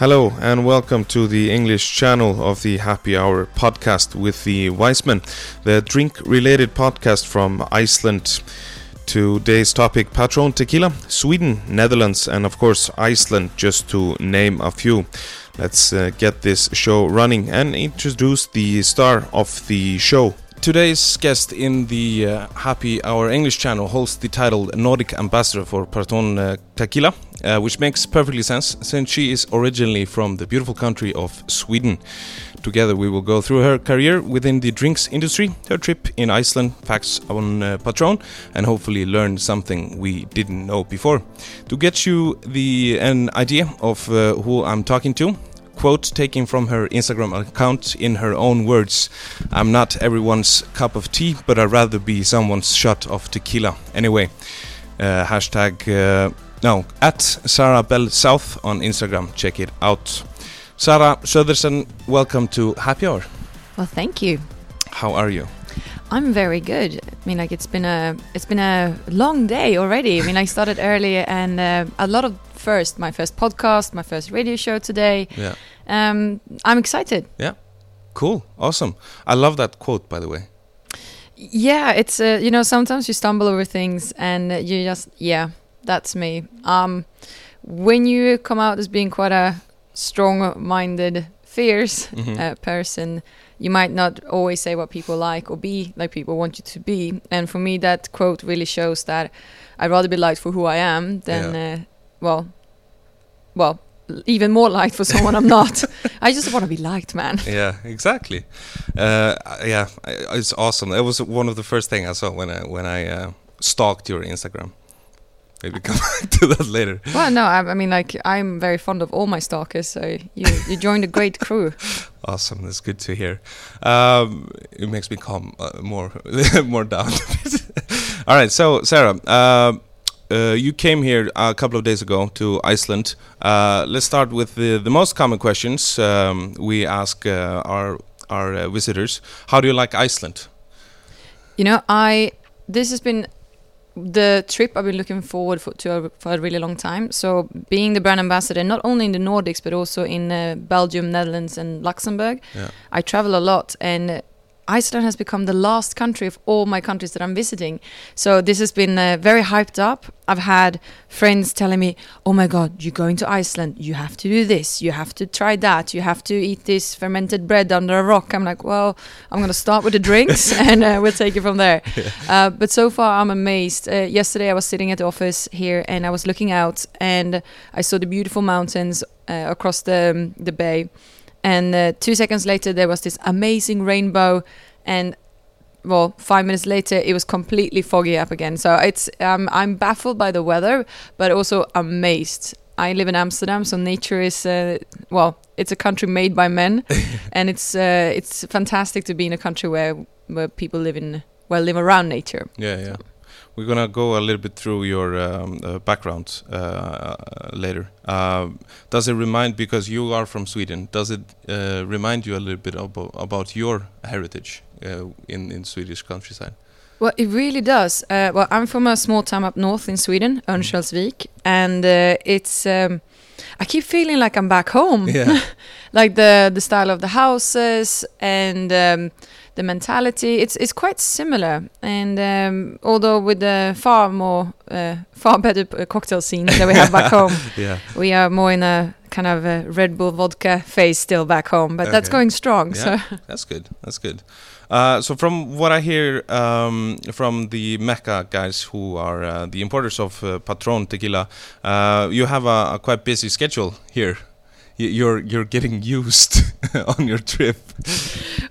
Hello and welcome to the English channel of the Happy Hour podcast with the Weissman, the drink related podcast from Iceland. Today's topic Patron Tequila, Sweden, Netherlands, and of course Iceland, just to name a few. Let's uh, get this show running and introduce the star of the show. Today's guest in the uh, Happy Hour English channel holds the title Nordic Ambassador for Patron uh, Tequila, uh, which makes perfectly sense since she is originally from the beautiful country of Sweden. Together, we will go through her career within the drinks industry, her trip in Iceland, facts on uh, Patron, and hopefully learn something we didn't know before. To get you the an idea of uh, who I'm talking to, quote taken from her Instagram account in her own words I'm not everyone's cup of tea, but I'd rather be someone's shot of tequila. Anyway, uh, hashtag, uh, no, at Sarah Bell South on Instagram. Check it out. Sarah Södersen, welcome to Happy Hour. Well, thank you. How are you? I'm very good. I mean, like it's been a it's been a long day already. I mean, I started early and uh, a lot of first my first podcast, my first radio show today. Yeah. Um, I'm excited. Yeah. Cool. Awesome. I love that quote, by the way. Yeah, it's uh, you know sometimes you stumble over things and you just yeah that's me. Um, when you come out as being quite a strong-minded, fierce Mhm. uh, person, you might not always say what people like or be like people want you to be. And for me, that quote really shows that I'd rather be liked for who I am than uh, well, well, even more liked for someone I'm not. I just want to be liked, man. Yeah, exactly. Uh, yeah, it's awesome. It was one of the first thing I saw when I when I uh, stalked your Instagram. Maybe come back to that later. Well, no, I, I mean, like, I'm very fond of all my stalkers, so you, you joined a great crew. Awesome, that's good to hear. Um, it makes me calm uh, more more down. All right, so Sarah, uh, uh, you came here a couple of days ago to Iceland. Uh, let's start with the, the most common questions um, we ask uh, our our uh, visitors. How do you like Iceland? You know, I this has been the trip I've been looking forward for, to a, for a really long time. So, being the brand ambassador, not only in the Nordics but also in uh, Belgium, Netherlands, and Luxembourg, Yeah. I travel a lot, and Iceland has become the last country of all my countries that I'm visiting. So this has been uh, very hyped up. I've had friends telling me, "Oh my God, you're going to Iceland. You have to do this. You have to try that. You have to eat this fermented bread under a rock." I'm like, "Well, I'm going to start with the drinks, and uh, we'll take it from there." Uh, but so far, I'm amazed. Uh, yesterday, I was sitting at the office here, and I was looking out, and I saw the beautiful mountains uh, across the the bay. And uh, two seconds later, there was this amazing rainbow, and well, five minutes later, it was completely foggy up again. So it's um, I'm baffled by the weather, but also amazed. I live in Amsterdam, so nature is uh, well, it's a country made by men, and it's uh, it's fantastic to be in a country where where people live in well live around nature. Yeah, yeah. We're gonna go a little bit through your um, uh, background uh, later. Uh, does it remind because you are from Sweden? Does it uh, remind you a little bit about, about your heritage uh, in in Swedish countryside? Well, it really does. Uh, well, I'm from a small town up north in Sweden, Örnsköldsvik, and uh, it's. Um, I keep feeling like I'm back home. Yeah. like the the style of the houses and um, the mentality. It's it's quite similar. And um, although with the far more uh, far better uh, cocktail scene that we have back home, Yeah. we are more in a kind of a Red Bull vodka phase still back home. But that's going strong. Yeah. So That's good. That's good. Uh, so from what I hear um, from the Mekka guys who are uh, the importers of uh, Patron tequila, uh, you have a, a quite busy schedule here. You're you're getting used on your trip.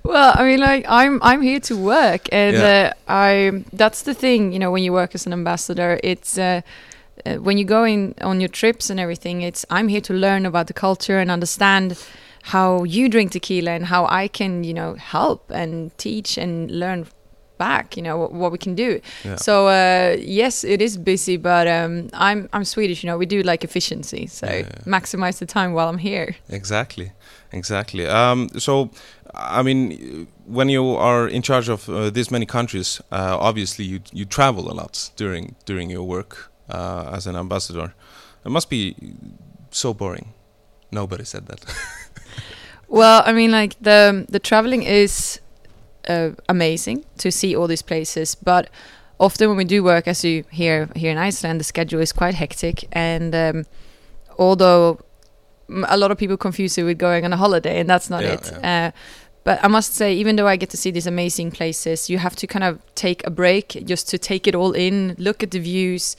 Well, I mean, like I'm I'm here to work, and Yeah. uh, I that's the thing, you know, when you work as an ambassador, it's uh, uh, when you go in on your trips and everything. It's I'm here to learn about the culture and understand how you drink tequila and how I can, you know, help and teach and learn back, you know, what, what we can do. Yeah. So uh, yes, it is busy, but um, I'm I'm Swedish, you know, we do like efficiency, so Yeah, yeah. maximize the time while I'm here. Exactly, exactly. Um, so, I mean, when you are in charge of uh, this many countries, uh, obviously you you travel a lot during during your work uh, as an ambassador. It must be so boring. Nobody said that. Well, I mean, like the the traveling is uh, amazing to see all these places, but often when we do work, as you hear here in Iceland, the schedule is quite hectic, and um, although a lot of people confuse it with going on a holiday, and that's not Yeah, it. Uh, but I must say, even though I get to see these amazing places, you have to kind of take a break just to take it all in, look at the views.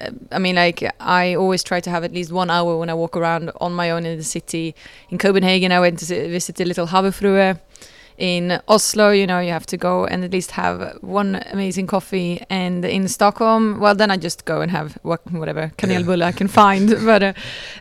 Uh, I mean, like I always try to have at least one hour when I walk around on my own in the city. In Copenhagen, I went to visit the little Havfrue. In Oslo, you know, you have to go and at least have one amazing coffee. And in Stockholm, well, then I just go and have what, whatever kanelbulle I can find. But uh,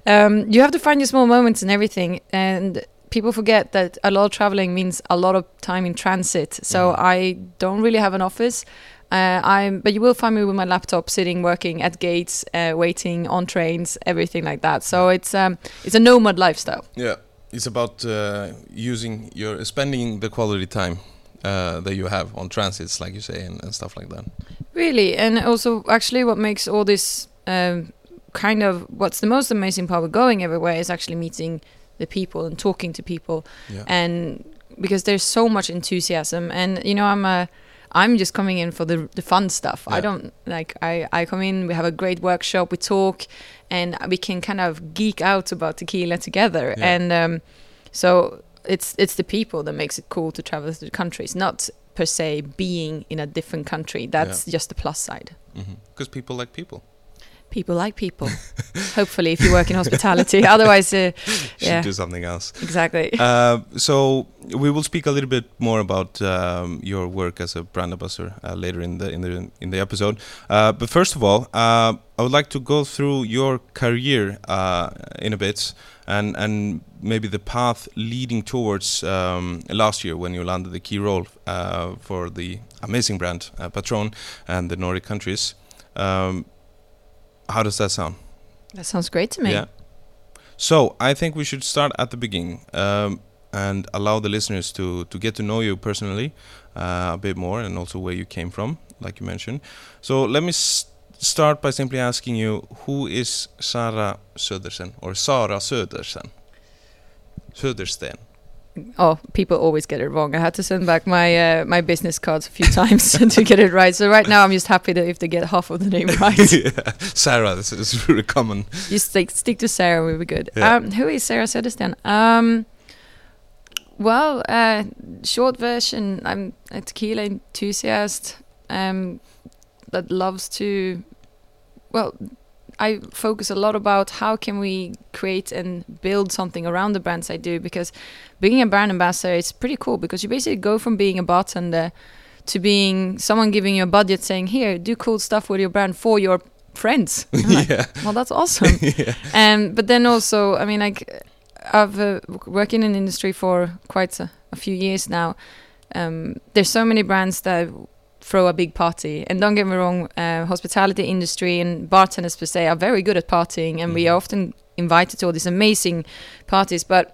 um, you have to find your small moments and everything. And people forget that a lot of traveling means a lot of time in transit. So Mhm. I don't really have an office. Uh, I'm, but you will find me with my laptop, sitting, working at gates, uh, waiting on trains, everything like that. So it's um, it's a nomad lifestyle. Yeah, it's about uh, using your spending the quality time uh, that you have on transits, like you say, and, and stuff like that. Really, and also actually, what makes all this um, kind of what's the most amazing part of going everywhere is actually meeting the people and talking to people, Yeah. and because there's so much enthusiasm, and you know, I'm a I'm just coming in for the the fun stuff. I don't like I I come in, we have a great workshop, we talk, and we can kind of geek out about tequila together, Yeah. and um, so it's it's the people that makes it cool to travel to the countries, not per se being in a different country. That's just the plus side. Because people like people. People like people. Hopefully, if you work in hospitality, otherwise, uh, yeah, do something else. exactly. Uh, so we will speak a little bit more about um, your work as a brand ambassador uh, later in the in the in the episode. Uh, but first of all, uh, I would like to go through your career uh, in a bit and and maybe the path leading towards um, last year when you landed the key role uh, for the amazing brand uh, Patron and the Nordic countries. Um, how does that sound? That sounds great to me. Yeah. So I think we should start at the beginning um, and allow the listeners to to get to know you personally uh, a bit more, and also where you came from, like you mentioned. So let me s- start by simply asking you, who is Sara Södersen or Sara Södersen? Södersten. Oh, people always get it wrong. I had to send back my uh, my business cards a few times to get it right. So right now, I'm just happy that if they get half of the name right, yeah. Sarah, this is really common. you stick stick to Sarah. We'll be good. Yeah. Um, who is Sarah Södersten? Um, well, uh, short version. I'm a tequila enthusiast um, that loves to. Well, I focus a lot about how can we create and build something around the brands I do because being a brand ambassador is pretty cool because you basically go from being a bartender to being someone giving you a budget saying here do cool stuff with your brand for your friends. Like, yeah. well, that's awesome. yeah. Um, but then also, I mean, like I've uh, worked in an industry for quite a, a few years now. Um, there's so many brands that throw a big party, and don't get me wrong, uh, hospitality industry and bartenders per se are very good at partying, and we Mhm. are often invited to all these amazing parties. But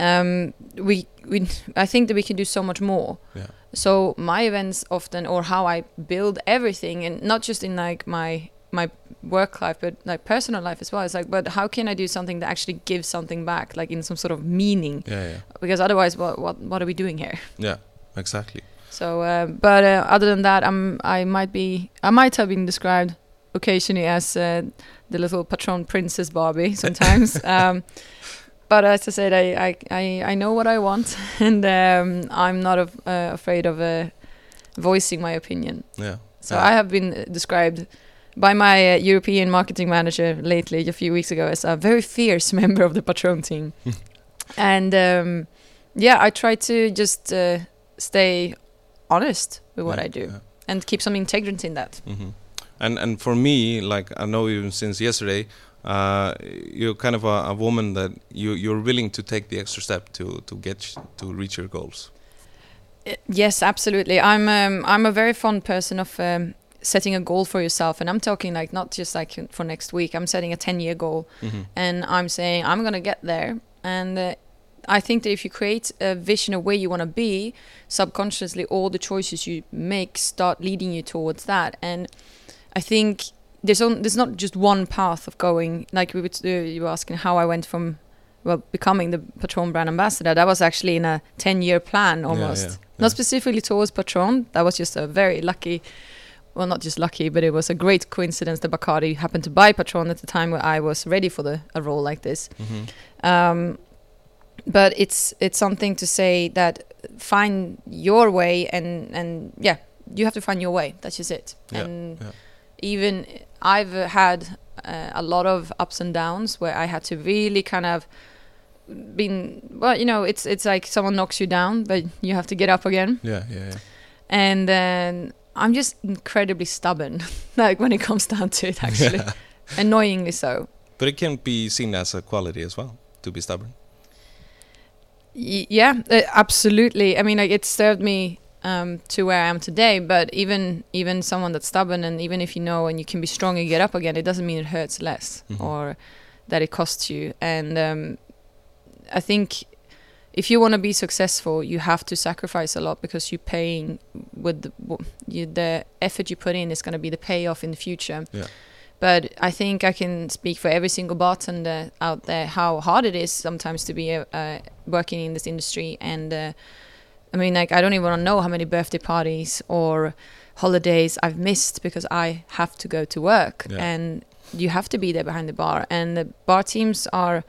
um, we, we, I think that we can do so much more. Yeah. So my events often, or how I build everything, and not just in like my my work life, but like personal life as well. It's like, but how can I do something that actually gives something back, like in some sort of meaning? Yeah. Yeah. Because otherwise, what what what are we doing here? Yeah. Exactly. So, uh, but uh, other than that, I'm I might be I might have been described occasionally as uh, the little patron princess Barbie sometimes. um, but as I said, I, I I I know what I want, and um, I'm not af- uh, afraid of uh, voicing my opinion. Yeah. So Yeah. I have been uh, described by my uh, European marketing manager lately, a few weeks ago, as a very fierce member of the Patron team. and um, yeah, I try to just uh, stay honest with what Yeah, I do yeah. and keep some integrity in that. hmm And and for me, like I know you since yesterday, uh, you're kind of a, a woman that you you're willing to take the extra step to to get to reach your goals. Uh, Yes, absolutely. I'm um, I'm a very fond person of um, setting a goal for yourself, and I'm talking like not just like for next week. I'm setting a ten year goal, Mm-hmm. and I'm saying I'm gonna get there. And uh, I think that if you create a vision of where you want to be, subconsciously all the choices you make start leading you towards that. And I think there's on, there's not just one path of going. Like we would, uh, you were asking how I went from well becoming the Patron brand ambassador. That was actually in a ten year plan almost. yeah, yeah. Not specifically towards Patron. That was just a very lucky. Well, not just lucky, but it was a great coincidence that Bacardi happened to buy Patron at the time where I was ready for the a role like this. Mhm. Um, but it's it's something to say that find your way and and yeah, you have to find your way. That's just it. Yeah, and yeah. even I've had uh, a lot of ups and downs where I had to really kind of been well, you know, it's it's like someone knocks you down, but you have to get up again. Yeah, yeah, yeah. And then I'm just incredibly stubborn, like when it comes down to it, actually, annoyingly so. But it can be seen as a quality as well to be stubborn. Y- yeah, uh, absolutely. I mean, like it served me um, to where I am today. But even even someone that's stubborn, and even if you know and you can be strong and get up again, it doesn't mean it hurts less Mhm. or that it costs you. And um, I think if you want to be successful, you have to sacrifice a lot because you're paying with the, you, the effort you put in is going to be the payoff in the future. Yeah. But I think I can speak for every single bartender out there how hard it is sometimes to be uh, working in this industry. And uh, I mean, like, I don't even want to know how many birthday parties or holidays I've missed because I have to go to work. Yeah. And you have to be there behind the bar. And the bar teams are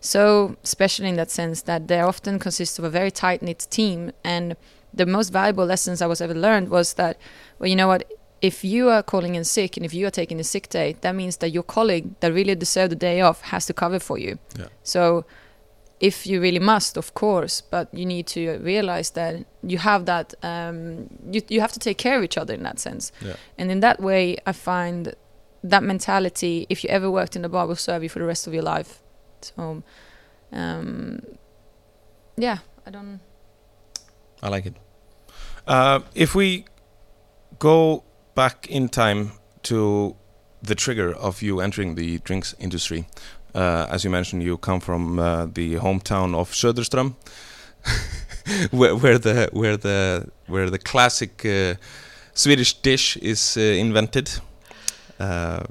so special in that sense that they often consist of a very tight knit team. And the most valuable lessons I was ever learned was that, well, you know what? If you are calling in sick and if you are taking a sick day, that means that your colleague that really deserved the day off has to cover for you. Yeah. So, if you really must, of course, but you need to realize that you have that. Um, you you have to take care of each other in that sense. Yeah. And in that way, I find that mentality, if you ever worked in a bar, will serve you for the rest of your life. So, um, yeah, I don't. I like it. Uh, if we go back in time to the trigger of you entering the drinks industry, uh, as you mentioned, you come from uh, the hometown of Söderström, where, where the where the where the classic uh, Swedish dish is uh, invented. Uh,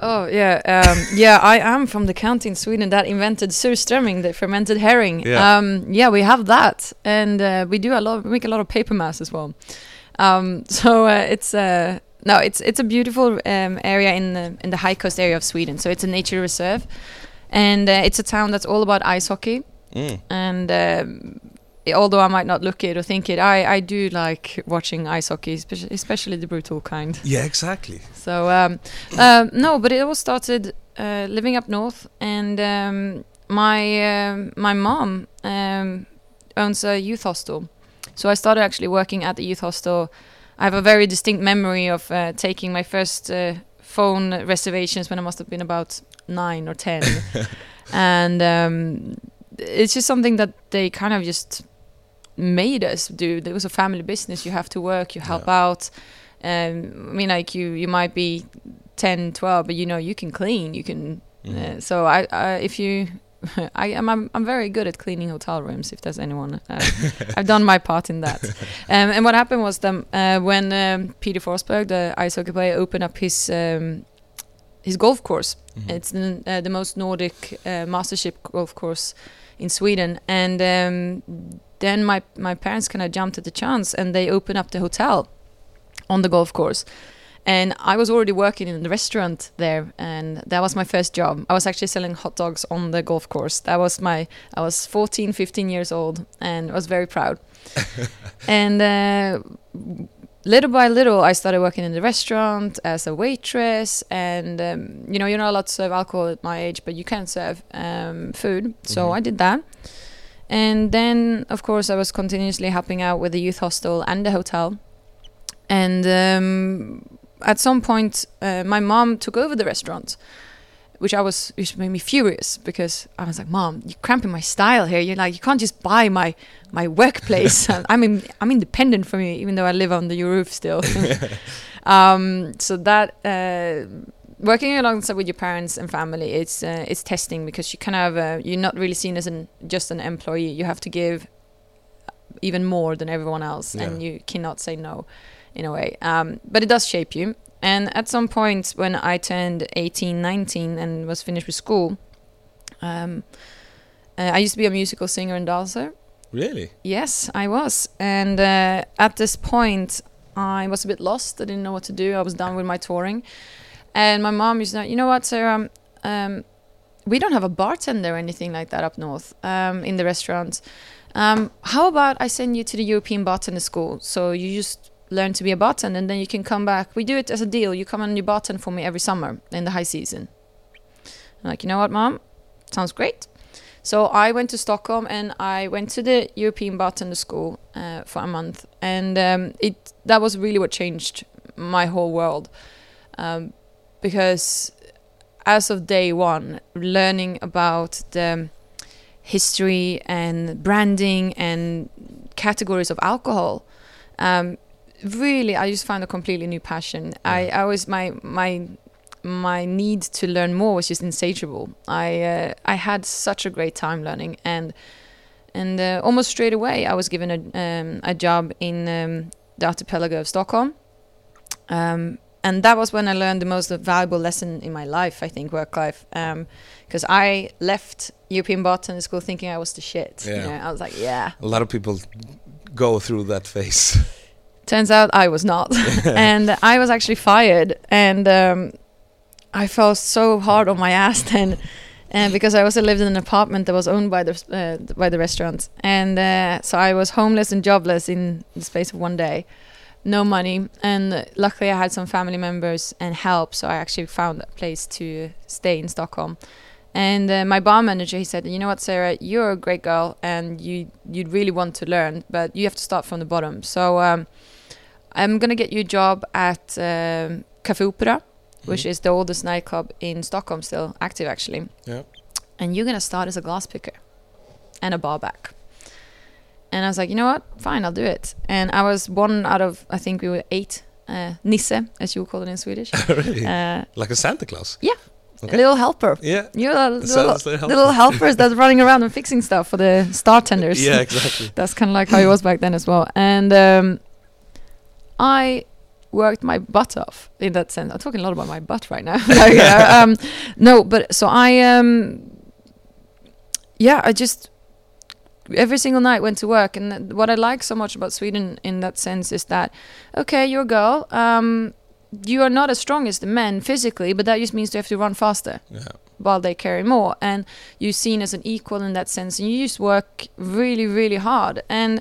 Oh yeah, um, yeah. I am from the county in Sweden that invented surströmming, the fermented herring. Yeah. Um, yeah, we have that, and uh, we do a lot. We make a lot of paper mass as well. Um, so uh, it's uh, no, it's it's a beautiful um, area in the in the high coast area of Sweden. So it's a nature reserve, and uh, it's a town that's all about ice hockey. mm, And um, although I might not look it or think it, I I do like watching ice hockey, especially, especially the brutal kind. yeah, exactly. So um, um, no, but it all started uh, living up north, and um, my um my mom um, owns a youth hostel. So I started actually working at the youth hostel. I have a very distinct memory of uh, taking my first uh, phone reservations when I must have been about nine or ten, and um, it's just something that they kind of just made us do. It was a family business. You have to work. You help out. Um, I mean, like you, you might be 10, 12, but you know, you can clean. You can. Mhm. Uh, so I, I, if you, I am, I'm, I'm very good at cleaning hotel rooms. If there's anyone, uh, I've done my part in that. Um, and what happened was that uh, when um, Peter Forsberg, the ice hockey player, opened up his um, his golf course. Mhm. It's the, uh, the most Nordic uh, mastership golf course in Sweden, and um, then my my parents kind of jumped at the chance, and they opened up the hotel on the golf course. And I was already working in the restaurant there, and that was my first job. I was actually selling hot dogs on the golf course. That was my. I was 14, 15 years old, and I was very proud. and uh, little by little, I started working in the restaurant as a waitress, and um, you know, you're not allowed to serve alcohol at my age, but you can serve um, food. So Mhm. I did that, and then of course I was continuously helping out with the youth hostel and the hotel, and um, at some point, uh, my mom took over the restaurant. Which I was, which made me furious because I was like, "Mom, you're cramping my style here. You're like, you can't just buy my my workplace. I'm in, I'm independent from you, even though I live under your roof still. um, so that uh, working alongside with your parents and family, it's uh, it's testing because you kind of uh, you're not really seen as an just an employee. You have to give even more than everyone else, and you cannot say no, in a way. Um, but it does shape you. And at some point when I turned 18, 19 and was finished with school, um, Uh, I used to be a musical singer and dancer. Really? Yes, I was. And uh, at this point, I was a bit lost. I didn't know what to do. I was done with my touring. And my mom used to, you know what, Sarah? Um, we don't have a bartender or anything like that up north um, in the restaurants. Um, how about I send you to the European bartender school? So you just learn to be a bartender and then you can come back. We do it as a deal. You come and you bartend for me every summer in the high season. I'm like, you know what, mom? Sounds great. So I went to Stockholm and I went to the European bartender school uh, for a month, and um, it that was really what changed my whole world, um, because as of day one, learning about the history and branding and categories of alcohol, um, really I just found a completely new passion. I, I was my my my need to learn more was just insatiable. I uh, I had such a great time learning, and and uh, almost straight away I was given a um, a job in um, the archipelago of Stockholm, um, and that was when I learned the most valuable lesson in my life. I think work life, because I left European bartender school thinking I was the shit. Yeah. You know, I was like, yeah. A lot of people go through that phase. Turns out I was not, and I was actually fired, and um, I felt so hard on my ass then, and because I also lived in an apartment that was owned by the uh, by the restaurant, and uh, so I was homeless and jobless in the space of one day, no money, and luckily I had some family members and help, so I actually found a place to stay in Stockholm. And uh, my bar manager, he said, "You know what, Sarah, you're a great girl, and you you really want to learn, but you have to start from the bottom. So um, I'm gonna get you a job at um, Café Opera, which is the oldest nightclub in Stockholm, still active actually. Yeah. And you're gonna start as a glass picker and a bar back. And I was like, you know what? Fine, I'll do it. And I was one out of I think we were eight. Uh, Nisse, as you would call it in Swedish. really? Uh, like a Santa Claus? Yeah. Okay. A little helper. Yeah. You're the little, like little helpers that's running around and fixing stuff for the star tenders. Yeah, exactly. That's kind of like how it was back then as well. And um, I worked my butt off in that sense. I'm talking a lot about my butt right now. Like, uh, um, no, but so I, um, yeah, I just every single night went to work. And what I like so much about Sweden in that sense is that, okay, you're a girl. Um, you are not as strong as the men physically, but that just means you have to run faster Yeah. while they carry more and you're seen as an equal in that sense and you just work really really hard and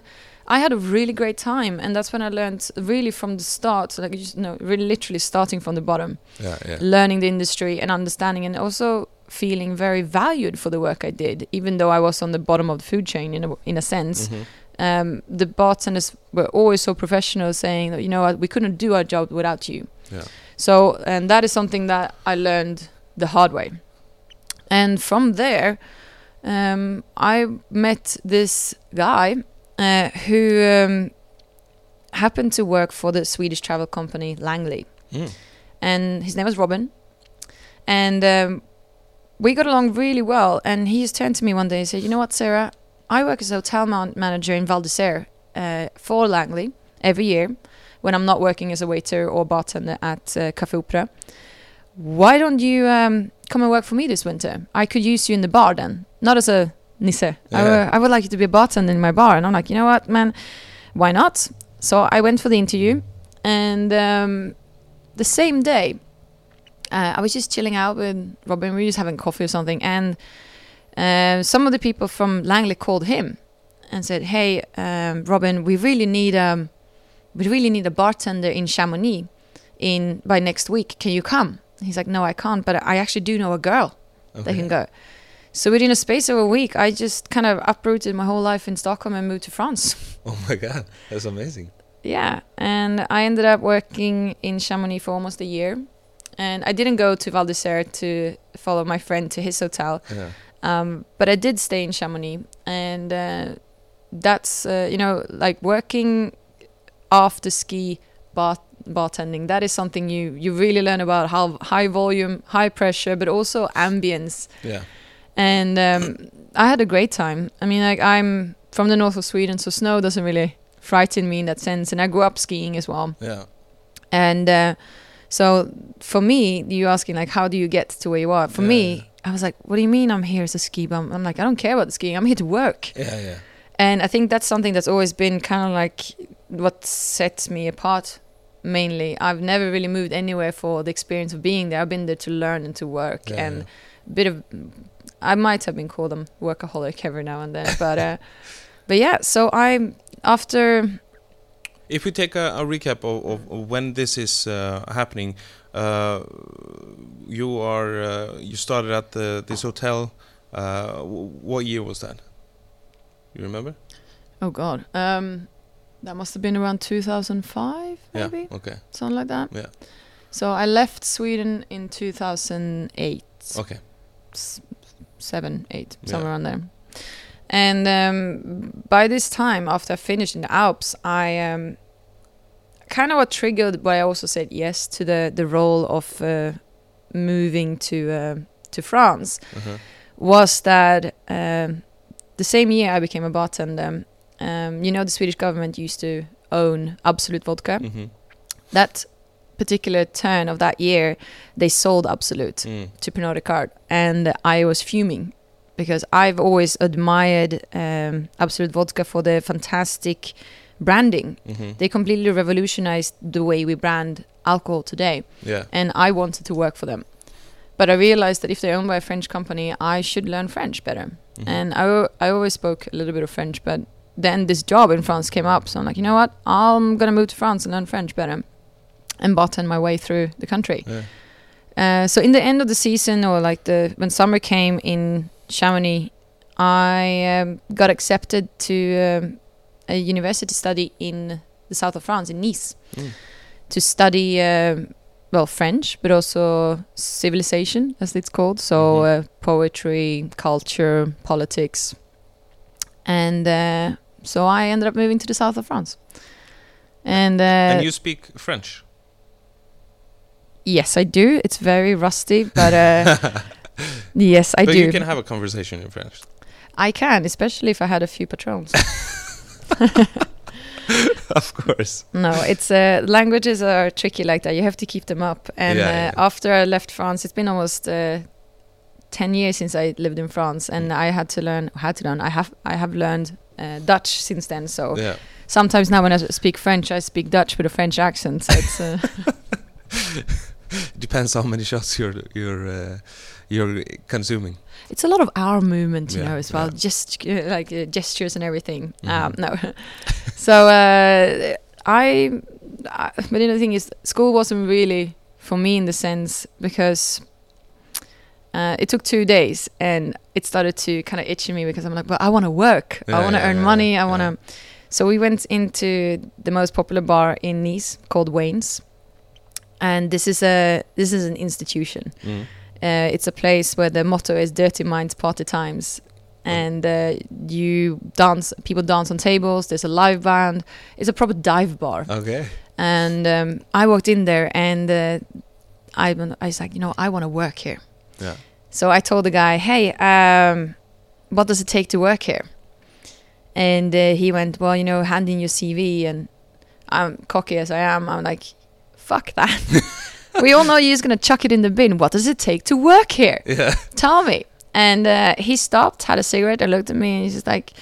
i had a really great time and that's when i learned really from the start like you know really literally starting from the bottom Yeah, yeah. learning the industry and understanding and also feeling very valued for the work i did even though i was on the bottom of the food chain in a, in a sense Mhm. um, the bartenders were always so professional saying that you know we couldn't do our job without you Yeah. so and that is something that i learned the hard way and from there um, i met this guy uh, who um, happened to work for the swedish travel company langley. Mm. and his name was robin. And um, we got along really well. And he just turned to me one day and said you know what sarah? I work as a hotel man- manager in val d'isere uh, for langley every year when i'm not working as a waiter or bartender at uh, cafe opera. Why don't you um, come and work for me this winter? I could use you in the bar then. Not as a nisse I, Yeah. would- would like you to be a bartender in my bar and i'm like you know what man why not so i went for the interview and um, the same day uh, I was just chilling out with Robin. We were just having coffee or something, and uh, some of the people from Langley called him and said, "Hey, um, Robin, we really need um, we really need a bartender in Chamonix in by next week. Can you come?" He's like, "No, I can't, but I actually do know a girl that can go." So within a space of a week, I just kind of uprooted my whole life in Stockholm and moved to France. Oh my god, that's amazing. Yeah, and I ended up working in Chamonix for almost a year. And I didn't go to Val d'Isere to follow my friend to his hotel, Yeah. um, but I did stay in Chamonix. And uh, that's, uh, you know, like working after ski bar bartending. That is something you, you really learn about how high volume, high pressure, but also ambience Yeah. And um, I had a great time. I mean, like I'm from the north of Sweden, so snow doesn't really frighten me in that sense. And I grew up skiing as well, Yeah. and uh, So for me, you asking like, how do you get to where you are? For Yeah, me, yeah. I was like, what do you mean I'm here as a ski bum? I'm like, I don't care about the skiing. I'm here to work. Yeah, yeah. And I think that's something that's always been kind of like what sets me apart mainly. I've never really moved anywhere for the experience of being there. I've been there to learn and to work Yeah, and a bit of I might have been called a workaholic every now and then, but uh, but yeah, so I after If we take a, a recap of, of, of when this is uh, happening, uh, you are uh, you started at the, this hotel. Uh, what year was that? You remember? oh god. Um that must have been around 2005 maybe. Yeah. Okay. Something like that. Yeah. So I left Sweden in 2008. Okay. Seven, eight, Yeah. somewhere around there. And um, by this time, after I finished in the Alps, I um, kind of what triggered why I also said yes to the the role of uh, moving to uh, to France Uh-huh. was that um, the same year I became a bartender. Um, you know, the Swedish government used to own Absolut Vodka. hmm That particular turn of that year, they sold Absolut Mm. to Pernod Ricard, and I was fuming because I've always admired um, Absolut Vodka for the fantastic branding. hmm They completely revolutionized the way we brand alcohol today, Yeah. and I wanted to work for them. But I realized that if they're owned by a French company, I should learn French better. Mhm. And I, I always spoke a little bit of French, but then this job in France came up, so I'm like, you know what? I'm gonna move to France and learn French better, and bartend my way through the country. Yeah. Uh, so in the end of the season, or like the when summer came in Chamonix, I um, got accepted to um, a university study in the south of France, in Nice, Mm. to study um well French, but also civilization, as it's called. So Mhm. uh, poetry, culture, politics, and uh, so I ended up moving to the south of France. And, uh, and you speak French. Yes, I do. It's very rusty, but uh, yes, I but do. you can have a conversation in French. I can, especially if I had a few patrons. of course. no, it's uh, languages are tricky like that. You have to keep them up. And Yeah, uh, yeah. after I left France, it's been almost uh, ten years since I lived in France, and Mm. I had to learn. Had to learn. I have. I have learned uh, Dutch since then. So Yeah. sometimes now when I speak French, I speak Dutch with a French accent. So it's. Depends how many shots you're you're uh, you're consuming. it's a lot of arm movement, you Yeah, know, as well, yeah. just uh, like uh, gestures and everything. Um, Mhm. no, so uh, I, I, but the other thing is, school wasn't really for me in the sense because uh, it took two days and it started to kind of itch in me because I'm like, well, I want to work, Yeah, I want to yeah, earn yeah, money, I want to. So we went into the most popular bar in Nice called Wayne's, and this is a this is an institution. Mm. Uh, it's a place where the motto is "Dirty Minds, Party Times," and uh, you dance. People dance on tables. There's a live band. It's a proper dive bar. Okay. And um, I walked in there, and uh, I, I was like, you know, I want to work here. Yeah. So I told the guy, "Hey, um, what does it take to work here?" And uh, he went, "Well, you know, hand in your CV." And I'm cocky as I am. I'm like, "Fuck that." we all know you're just gonna chuck it in the bin. What does it take to work here? Yeah. Tell me. And uh, he stopped, had a cigarette, and looked at me, and he's just like,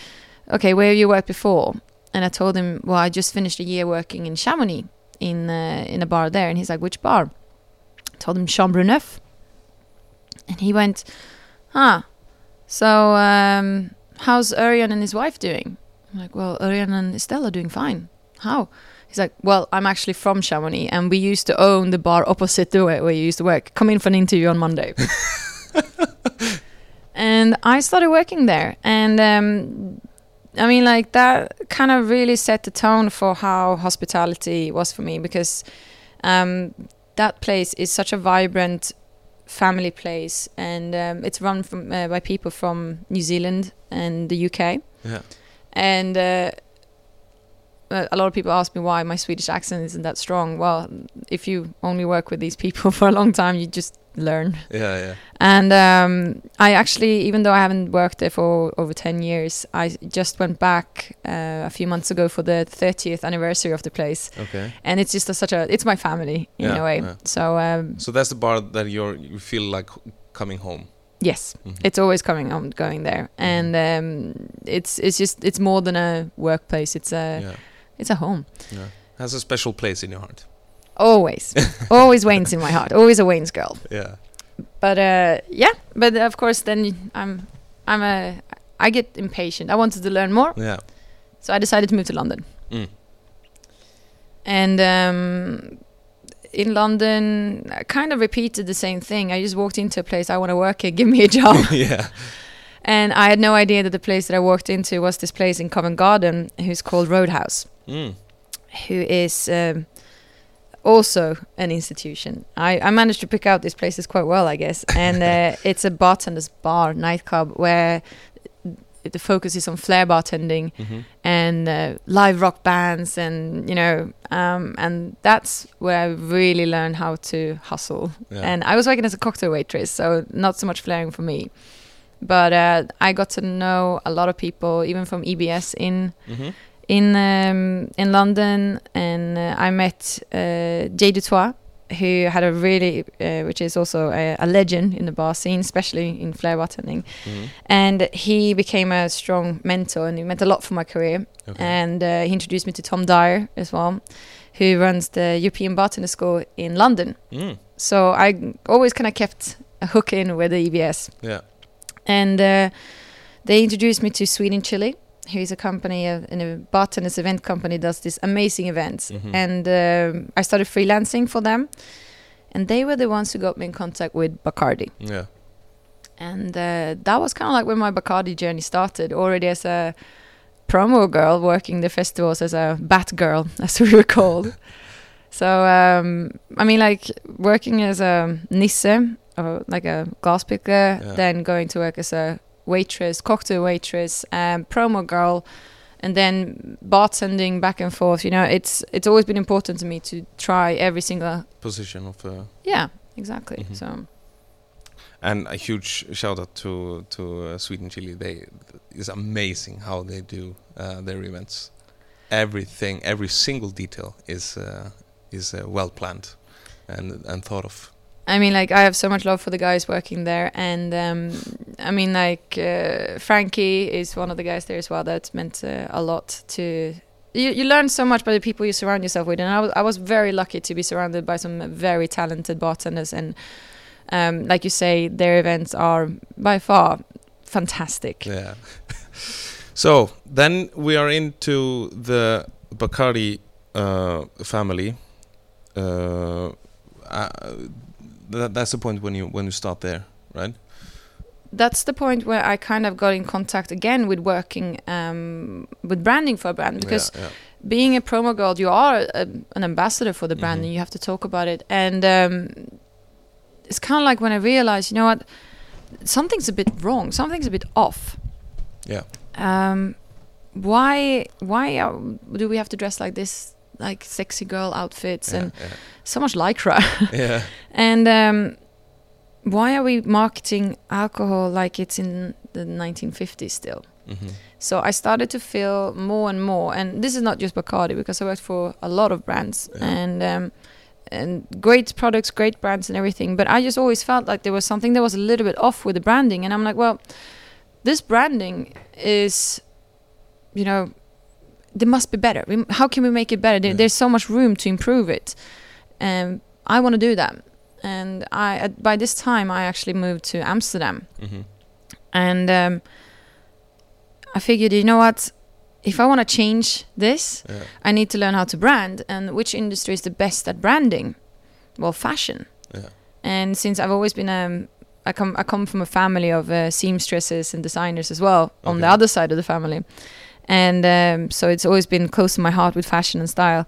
"Okay, where have you worked before?" And I told him, "Well, I just finished a year working in Chamonix, in uh, in a bar there." And he's like, "Which bar?" I told him Chambre Neuf, and he went, "Huh. So, um, how's Urian and his wife doing?" I'm like, "Well, Urian and Estelle are doing fine. How?" He's like, "Well, I'm actually from Chamonix, and we used to own the bar opposite the way where you used to work. Come in for an interview on Monday." and I started working there, and um, I mean, like that kind of really set the tone for how hospitality was for me because um, that place is such a vibrant family place, and um, it's run from uh, by people from New Zealand and the UK, Yeah. and. Uh, uh, a lot of people ask me why my Swedish accent isn't that strong. Well, if you only work with these people for a long time, you just learn. Yeah, yeah. And um, I actually, even though I haven't worked there for over 10 years, I just went back uh, a few months ago for the 30th anniversary of the place. Okay. And it's just a, such a, it's my family in Yeah, a way. yeah. So, um, So that's the bar that you're you feel like coming home. yes, Mhm. it's always coming on going there. And um, it's it's just, it's more than a workplace. It's a, yeah, it's a home. yeah. Has a special place in your heart. Always. always Wayne's in my heart. Always a Wayne's girl. Yeah. but uh, yeah but of course then i'm i'm a i get impatient i wanted to learn more Yeah. so i decided to move to london Mm. and um, in london i kind of repeated the same thing i just walked into a place i want to work here give me a job yeah. and i had no idea that the place that i walked into was this place in covent garden who's called roadhouse Mm. who is um, also an institution. I, I managed to pick out these places quite well, I guess. And uh, it's a bartender's bar, nightclub, where the focus is on flair bartending hmm and uh, live rock bands, and you know, um, and that's where I really learned how to hustle. Yeah. And I was working as a cocktail waitress, so not so much flaring for me. But uh, I got to know a lot of people, even from EBS in hmm in um, in London, and uh, I met uh, Jay Dutois, who had a really, uh, which is also a, a legend in the bar scene, especially in flair bartending, hmm and he became a strong mentor, and he meant a lot for my career. Okay. And uh, he introduced me to Tom Dyer as well, who runs the European Bartender School in London. Mm. So I always kind of kept a hook in with the EBS Yeah. and uh, they introduced me to Sweden Chili, who is a company, uh, in a bartenders event company, does these amazing events. Mhm. And um I started freelancing for them, and they were the ones who got me in contact with Bacardi. Yeah. And uh, that was kind of like when my Bacardi journey started, already as a promo girl working the festivals as a bat girl, as we were called. so, um, I mean, like working as a Nisse, or like a glass picker, Yeah. then going to work as a waitress, cocktail waitress, um, promo girl, and then bartending back and forth. You know, it's it's always been important to me to try every single. Position of uh, Yeah, exactly. Mhm. So. and a huge shout out to to uh, Sweden Chili. They it's amazing how they do uh, their events. Everything, every single detail is uh, is uh, well planned and and thought of. I mean, like I have so much love for the guys working there, and um, I mean, like uh, Frankie is one of the guys there as well. That's meant uh, a lot to. You, you learn so much by the people you surround yourself with, and I was I was very lucky to be surrounded by some very talented bartenders, and um, like you say, their events are by far fantastic. Yeah. so then we are into the Bacardi uh, family. Uh, uh, that, that's the point when you when you start there, right? that's the point where I kind of got in contact again with working um, with branding for a brand because yeah, yeah. being a promo girl, you are a, an ambassador for the brand, Mhm. and you have to talk about it. And um, it's kind of like when I realized, you know what, something's a bit wrong, something's a bit off. Yeah. Um, why why do we have to dress like this, like sexy girl outfits and yeah, so much lycra? yeah. yeah. and um, why are we marketing alcohol like it's in the 1950s still? Mhm. So I started to feel more and more, and this is not just Bacardi because I worked for a lot of brands Yeah. and um, and great products, great brands, and everything. But I just always felt like there was something that was a little bit off with the branding, and I'm like, well, this branding is, you know, there must be better. We, how can we make it better? There, Yeah. There's so much room to improve it, and I want to do that. And I, at, by this time, I actually moved to Amsterdam, Mhm. and um, I figured, you know what? If I want to change this, Yeah. I need to learn how to brand. And which industry is the best at branding? Well, fashion. Yeah. And since I've always been um, I come I come from a family of uh, seamstresses and designers as well on the other side of the family, and um, so it's always been close to my heart with fashion and style.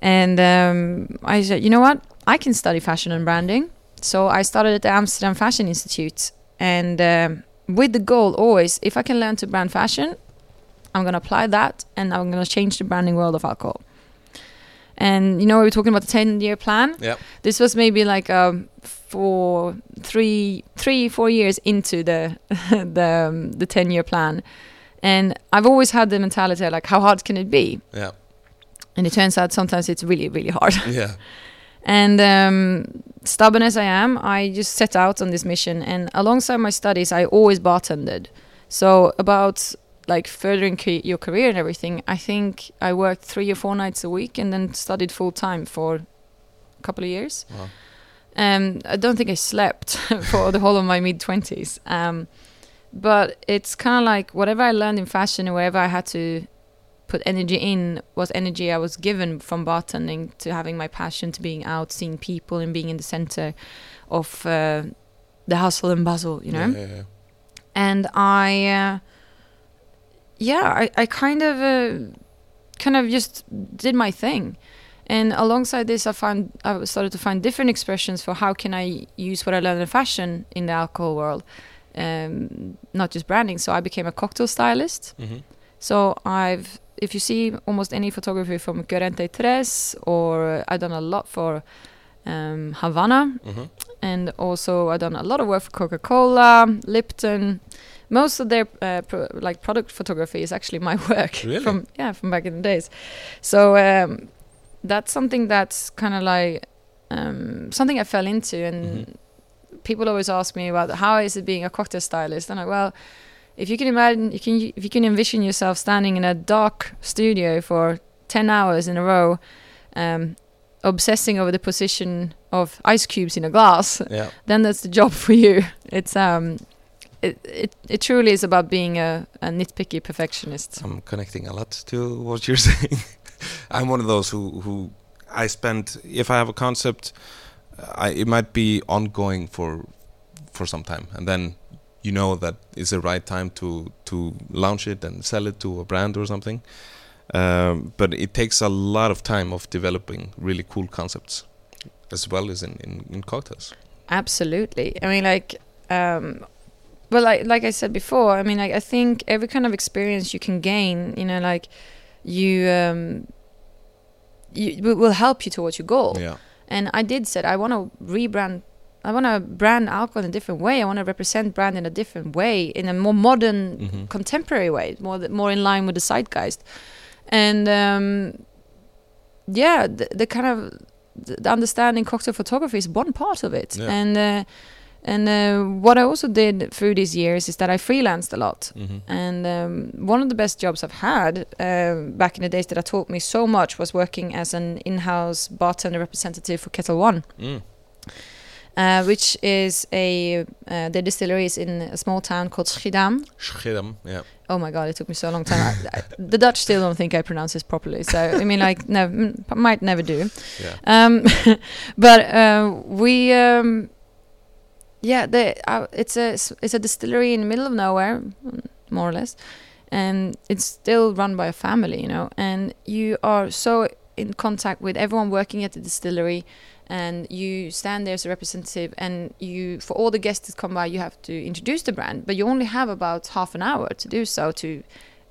And um, I said, you know what? I can study fashion and branding. So I started at the Amsterdam Fashion Institute, and um, with the goal always, if I can learn to brand fashion, I'm gonna apply that, and I'm gonna change the branding world of alcohol. And you know, we were talking about the ten-year plan. Yeah. This was maybe like um, four, three, three, four years into the the um, the ten-year plan, and I've always had the mentality like, how hard can it be? Yeah. And it turns out sometimes it's really, really hard. Yeah. And um, stubborn as I am, I just set out on this mission. And alongside my studies, I always bartended. So about like furthering ca- your career and everything, I think I worked three or four nights a week and then studied full time for a couple of years. Wow. Um, I don't think I slept for the whole of my mid twenties. Um, but it's kind of like whatever I learned in fashion, or wherever I had to put energy in, was energy I was given from bartending to having my passion to being out, seeing people, and being in the center of uh, the hustle and bustle. You know Yeah, yeah, yeah. and I, uh, yeah, I, I kind of, uh, kind of just did my thing, and alongside this, I found I started to find different expressions for how can I use what I learned in fashion in the alcohol world, um, not just branding. So I became a cocktail stylist. Mhm. So I've, if you see almost any photography from Corriente Tres, or I've done a lot for um, Havana, Mhm. and also I've done a lot of work for Coca-Cola, Lipton. Most of their uh, pro- like product photography is actually my work Really? from yeah from back in the days. So um, that's something that's kind of like um, something I fell into, and Mhm. People always ask me about how is it being a cocktail stylist, and I'm like, well, if you can imagine, you can if you can envision yourself standing in a dark studio for ten hours in a row. Um, obsessing over the position of ice cubes in a glass Yeah. then that's the job for you. It's um, it it, it truly is about being a, a nitpicky perfectionist. I'm connecting a lot to what you're saying. I'm one of those who who I spend if I have a concept, I it might be ongoing for for some time, and then you know that it's the right time to to launch it and sell it to a brand or something. Um, but it takes a lot of time of developing really cool concepts, as well as in in, in cocktails. Absolutely. I mean, like, um, well, like like I said before, I mean, like I think every kind of experience you can gain, you know, like you um, you will- will help you towards your goal. Yeah. And I did said I want to rebrand. I want to brand alcohol in a different way. I want to represent brand in a different way, in a more modern, Mhm. contemporary way, more more in line with the zeitgeist. And um, yeah, the, the kind of the the understanding cocktail photography is one part of it. Yeah. And uh, and uh, what I also did through these years is that I freelanced a lot. Mhm. And um, one of the best jobs I've had uh, back in the days that I taught me so much was working as an in-house bartender representative for Ketel One, Mm. uh, which is a uh, the distillery is in a small town called Schiedam. Schiedam, Yeah. Oh my god, it took me so long time. I, I, the Dutch still don't think I pronounce this properly, so I mean, like, never, mm, might never do. Yeah. Um, but uh, we, um, yeah, the, uh, it's a it's a distillery in the middle of nowhere, more or less, and it's still run by a family, you know. And you are so in contact with everyone working at the distillery, and you stand there as a representative, and you for all the guests that come by, you have to introduce the brand, but you only have about half an hour to do so to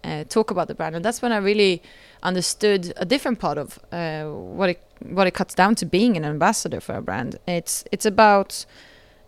uh, talk about the brand, and that's when I really understood a different part of uh, what it what it cuts down to being an ambassador for a brand. It's it's about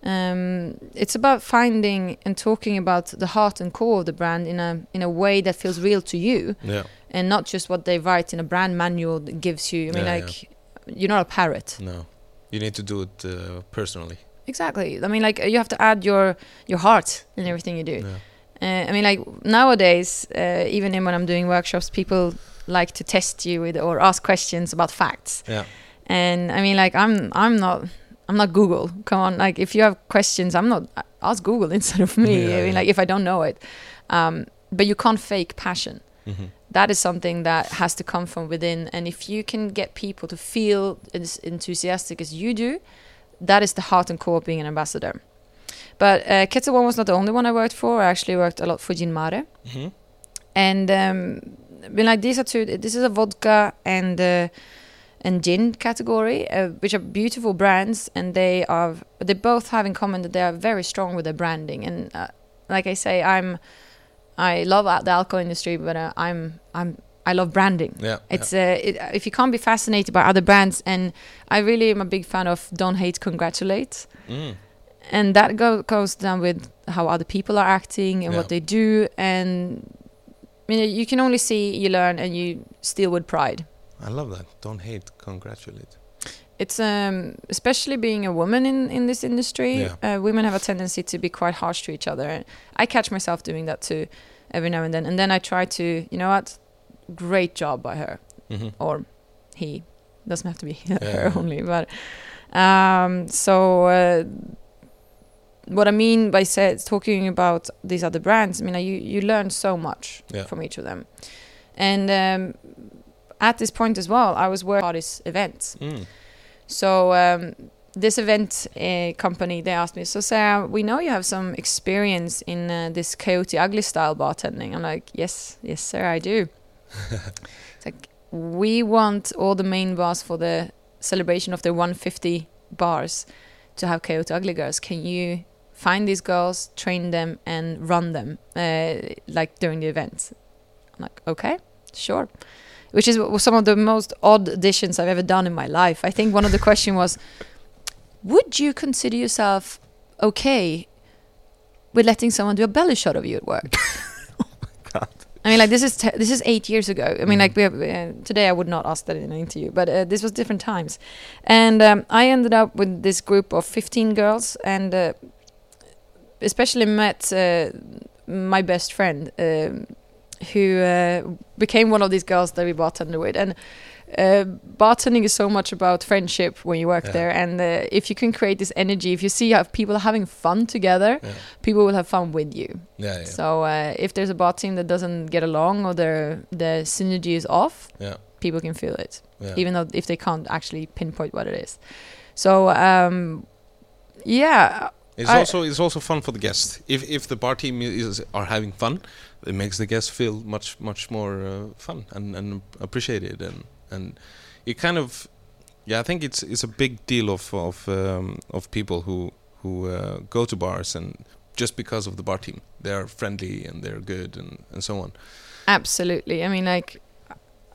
um, it's about finding and talking about the heart and core of the brand in a in a way that feels real to you, Yeah. and not just what they write in a brand manual that gives you. I mean, Yeah, like you're not a parrot. No. You need to do it uh, personally. Exactly. I mean, like you have to add your your heart in everything you do. Yeah. Uh, I mean, like nowadays, uh, even in when I'm doing workshops, people like to test you with or ask questions about facts. Yeah. And I mean, like I'm I'm not I'm not Google. Come on, like if you have questions, I'm not ask Google instead of me. Yeah, I mean, yeah. like if I don't know it, um, but you can't fake passion. Mhm. That is something that has to come from within. And if you can get people to feel as enthusiastic as you do, that is the heart and core of being an ambassador. But uh, Ketel One was not the only one I worked for. I actually worked a lot for Gin Mare. Mhm. And um, been like these are two. This is a vodka and uh, and gin category, uh, which are beautiful brands, and they are they both have in common that they are very strong with their branding. And uh, like I say, I'm I love the alcohol industry, but uh, I'm I'm I love branding. Yeah. It's uh, it, if you can't be fascinated by other brands, and I really am a big fan of don't hate, congratulate. Mm. and that go, goes down with how other people are acting and Yeah. what they do, and you know you can only see, you learn, and you steal with pride. I love that. Don't hate, congratulate. It's um, especially being a woman in in this industry. Yeah. Uh, women have a tendency to be quite harsh to each other. I catch myself doing that too, every now and then. And then I try to, you know what, great job by her hmm or he. Doesn't have to be her only, but um, so. Uh, what I mean by say, talking about these other brands, I mean, you you learn so much Yeah. from each of them, and um, at this point as well, I was working on this event, Mm. so um, this event uh, company they asked me, so Sarah, we know you have some experience in uh, this Coyote Ugly style bartending. I'm like, yes, yes, sir, I do. it's like we want all the main bars for the celebration of the 150 bars to have Coyote Ugly girls. Can you find these girls, train them, and run them uh, like during the event? I'm like, okay, sure which is some of the most odd additions I've ever done in my life. I think one of the question was, would you consider yourself okay with letting someone do a belly shot of you at work? Oh my god. I mean, like this is this is eight years ago. I mean, Mm. like we have, uh, today I would not ask that in an interview, but uh, this was different times, and um, I ended up with this group of fifteen girls, and uh, especially met uh, my best friend, um, who uh, became one of these girls that we bartended with, and. Uh, bartending is so much about friendship when you work Yeah. there, and uh, if you can create this energy, if you see how people are having fun together, Yeah. people will have fun with you. Yeah. Yeah. So uh, if there's a bar team that doesn't get along or their the synergy is off, Yeah. people can feel it, even though if they can't actually pinpoint what it is. So um, yeah, It's I- also it's also fun for the guests. If if the bar team is are having fun, it makes the guests feel much much more uh, fun and and appreciated and and it kind of yeah I think it's it's a big deal of of um, of people who who uh, go to bars and just because of the bar team they're friendly and they're good and and so on. absolutely. I mean, like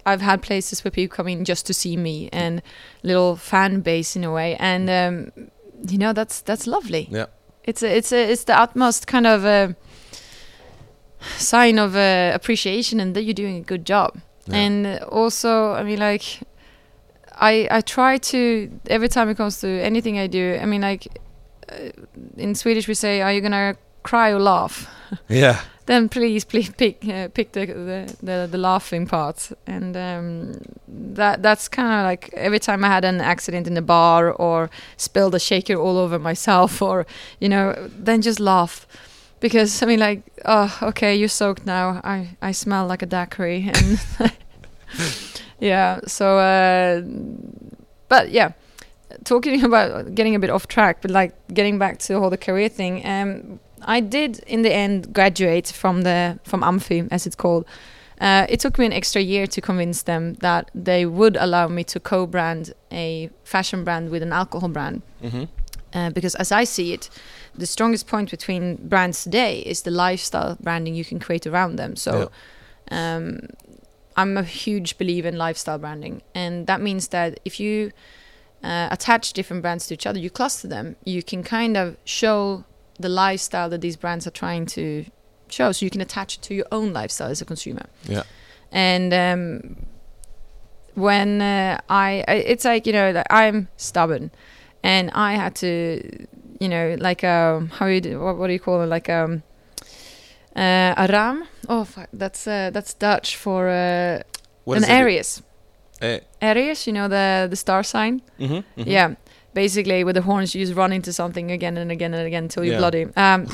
I've had places where people come in just to see me and little fan base in a way, and um, you know that's that's lovely. Yeah. It's a, it's a, it's the utmost kind of uh sign of uh, appreciation and that you're doing a good job. Yeah. And also, I mean, like, I I try to every time it comes to anything I do. I mean, like, uh, in Swedish we say, "Are you gonna cry or laugh?" yeah. then please, please pick uh, pick the, the the the laughing part. And um, that that's kind of like every time I had an accident in the bar or spilled a shaker all over myself, or you know, then just laugh. Because I mean, like, oh, okay, you're soaked now. I, I smell like a daiquiri, and yeah. So, uh, but yeah, talking about getting a bit off track, but like getting back to the whole the career thing. Um, I did in the end graduate from the from AMFI, as it's called. Uh, it took me an extra year to convince them that they would allow me to co-brand a fashion brand with an alcohol brand hmm uh, because as I see it, the strongest point between brands today is the lifestyle branding you can create around them. So, um, I'm a huge believer in lifestyle branding, and that means that if you uh, attach different brands to each other, you cluster them, you can kind of show the lifestyle that these brands are trying to show, so you can attach it to your own lifestyle as a consumer. Yeah. And um, when uh, I, I, it's like you know, like I'm stubborn, and I had to, you know, like um, how you do, what, what do you call it, like um, uh, a ram. Oh, fuck, that's uh, that's Dutch for uh, an? Aries. Uh, Aries, you know the the star sign. mhm, mhm. Yeah, basically with the horns, you just run into something again and again and again until you're bloody. Um,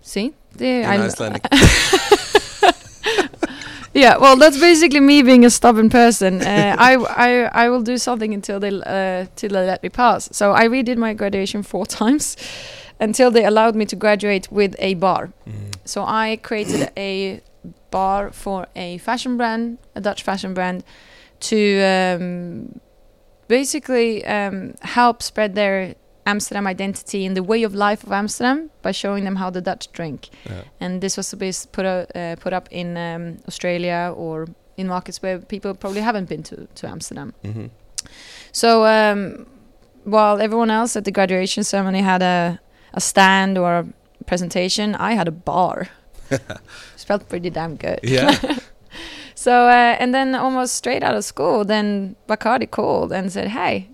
see, the, in Icelandic. yeah, well, that's basically me being a stubborn person. Uh, I, I, I will do something until they, uh, till they let me pass. So I redid my graduation four times until they allowed me to graduate with a bar. Mm. So I created a bar for a fashion brand, a Dutch fashion brand, to um, basically um, help spread their Amsterdam identity and the way of life of Amsterdam by showing them how the Dutch drink. Yeah. And this was to be put uh, uh, put up in um, Australia or in markets where people probably haven't been to to Amsterdam. hmm So um, while everyone else at the graduation ceremony had a, a stand or a presentation, I had a bar. it felt pretty damn good. Yeah. So uh, and then almost straight out of school, then Bacardi called and said, "Hey,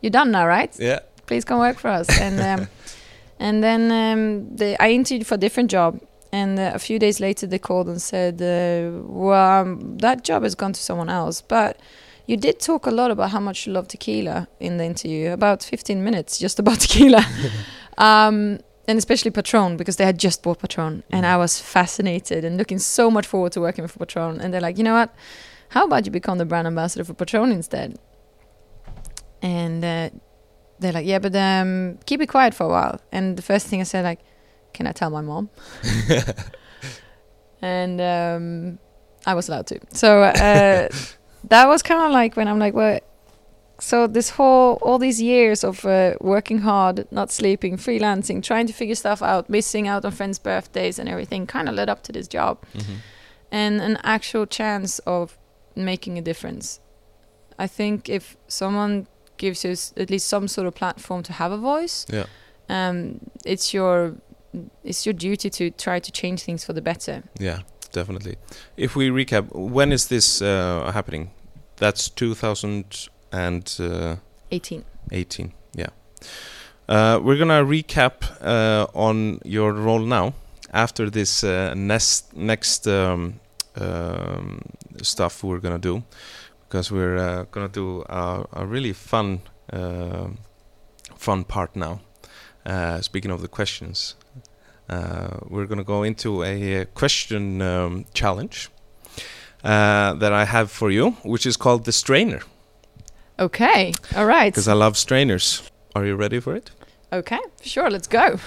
you're done now, right? yeah. Please come work for us." And um, and then um, they, I interviewed for a different job. And uh, a few days later, they called and said, uh, "Well, um, that job has gone to someone else, but." You did talk a lot about how much you love tequila in the interview, about 15 minutes just about tequila. um, and especially Patron, because they had just bought Patron. And I was fascinated and looking so much forward to working for Patron. And they're like, you know what? How about you become the brand ambassador for Patron instead? And uh, they're like, yeah, but um, keep it quiet for a while. And the first thing I said, like, can I tell my mom? and um, I was allowed to. So uh, that was kind of like when I'm like, well, so this whole all these years of uh, working hard, not sleeping, freelancing, trying to figure stuff out, missing out on friends' birthdays and everything, kind of led up to this job hmm and an actual chance of making a difference. I think if someone gives you at least some sort of platform to have a voice, Yeah. um, it's your it's your duty to try to change things for the better. Yeah, definitely. If we recap, when is this uh, happening? That's 2018. 18. Yeah. Uh, we're gonna recap uh, on your role now after this uh, next next um, um, stuff we're gonna do because we're uh, gonna do a, a really fun uh, fun part now. Uh, speaking of the questions, uh, we're gonna go into a, uh question um, challenge uh, that I have for you, which is called the strainer Okay. All right. because I love strainers. Are you ready for it? Okay. Sure. Let's go.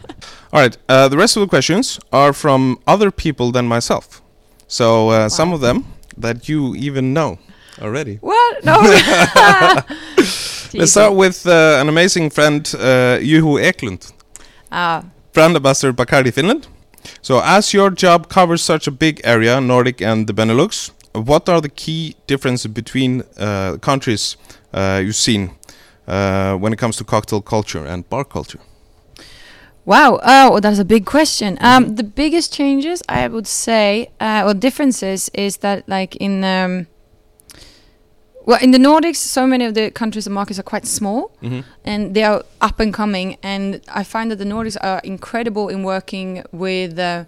All right. Uh, the rest of the questions are from other people than myself. So uh, some of them that you even know already. what? No. Let's start with uh, an amazing friend, uh, Juho Eklund, Ah, brand ambassador Bacardi Finland. So as your job covers such a big area, Nordic and the Benelux, what are the key differences between uh, countries uh, you've seen uh, when it comes to cocktail culture and bar culture? Wow. Oh, that's a big question. Um, the biggest changes I would say, uh, or differences, is that like in um, well, in the Nordics, so many of the countries and markets are quite small, Mm-hmm. and they are up and coming. And I find that the Nordics are incredible in working with. Uh,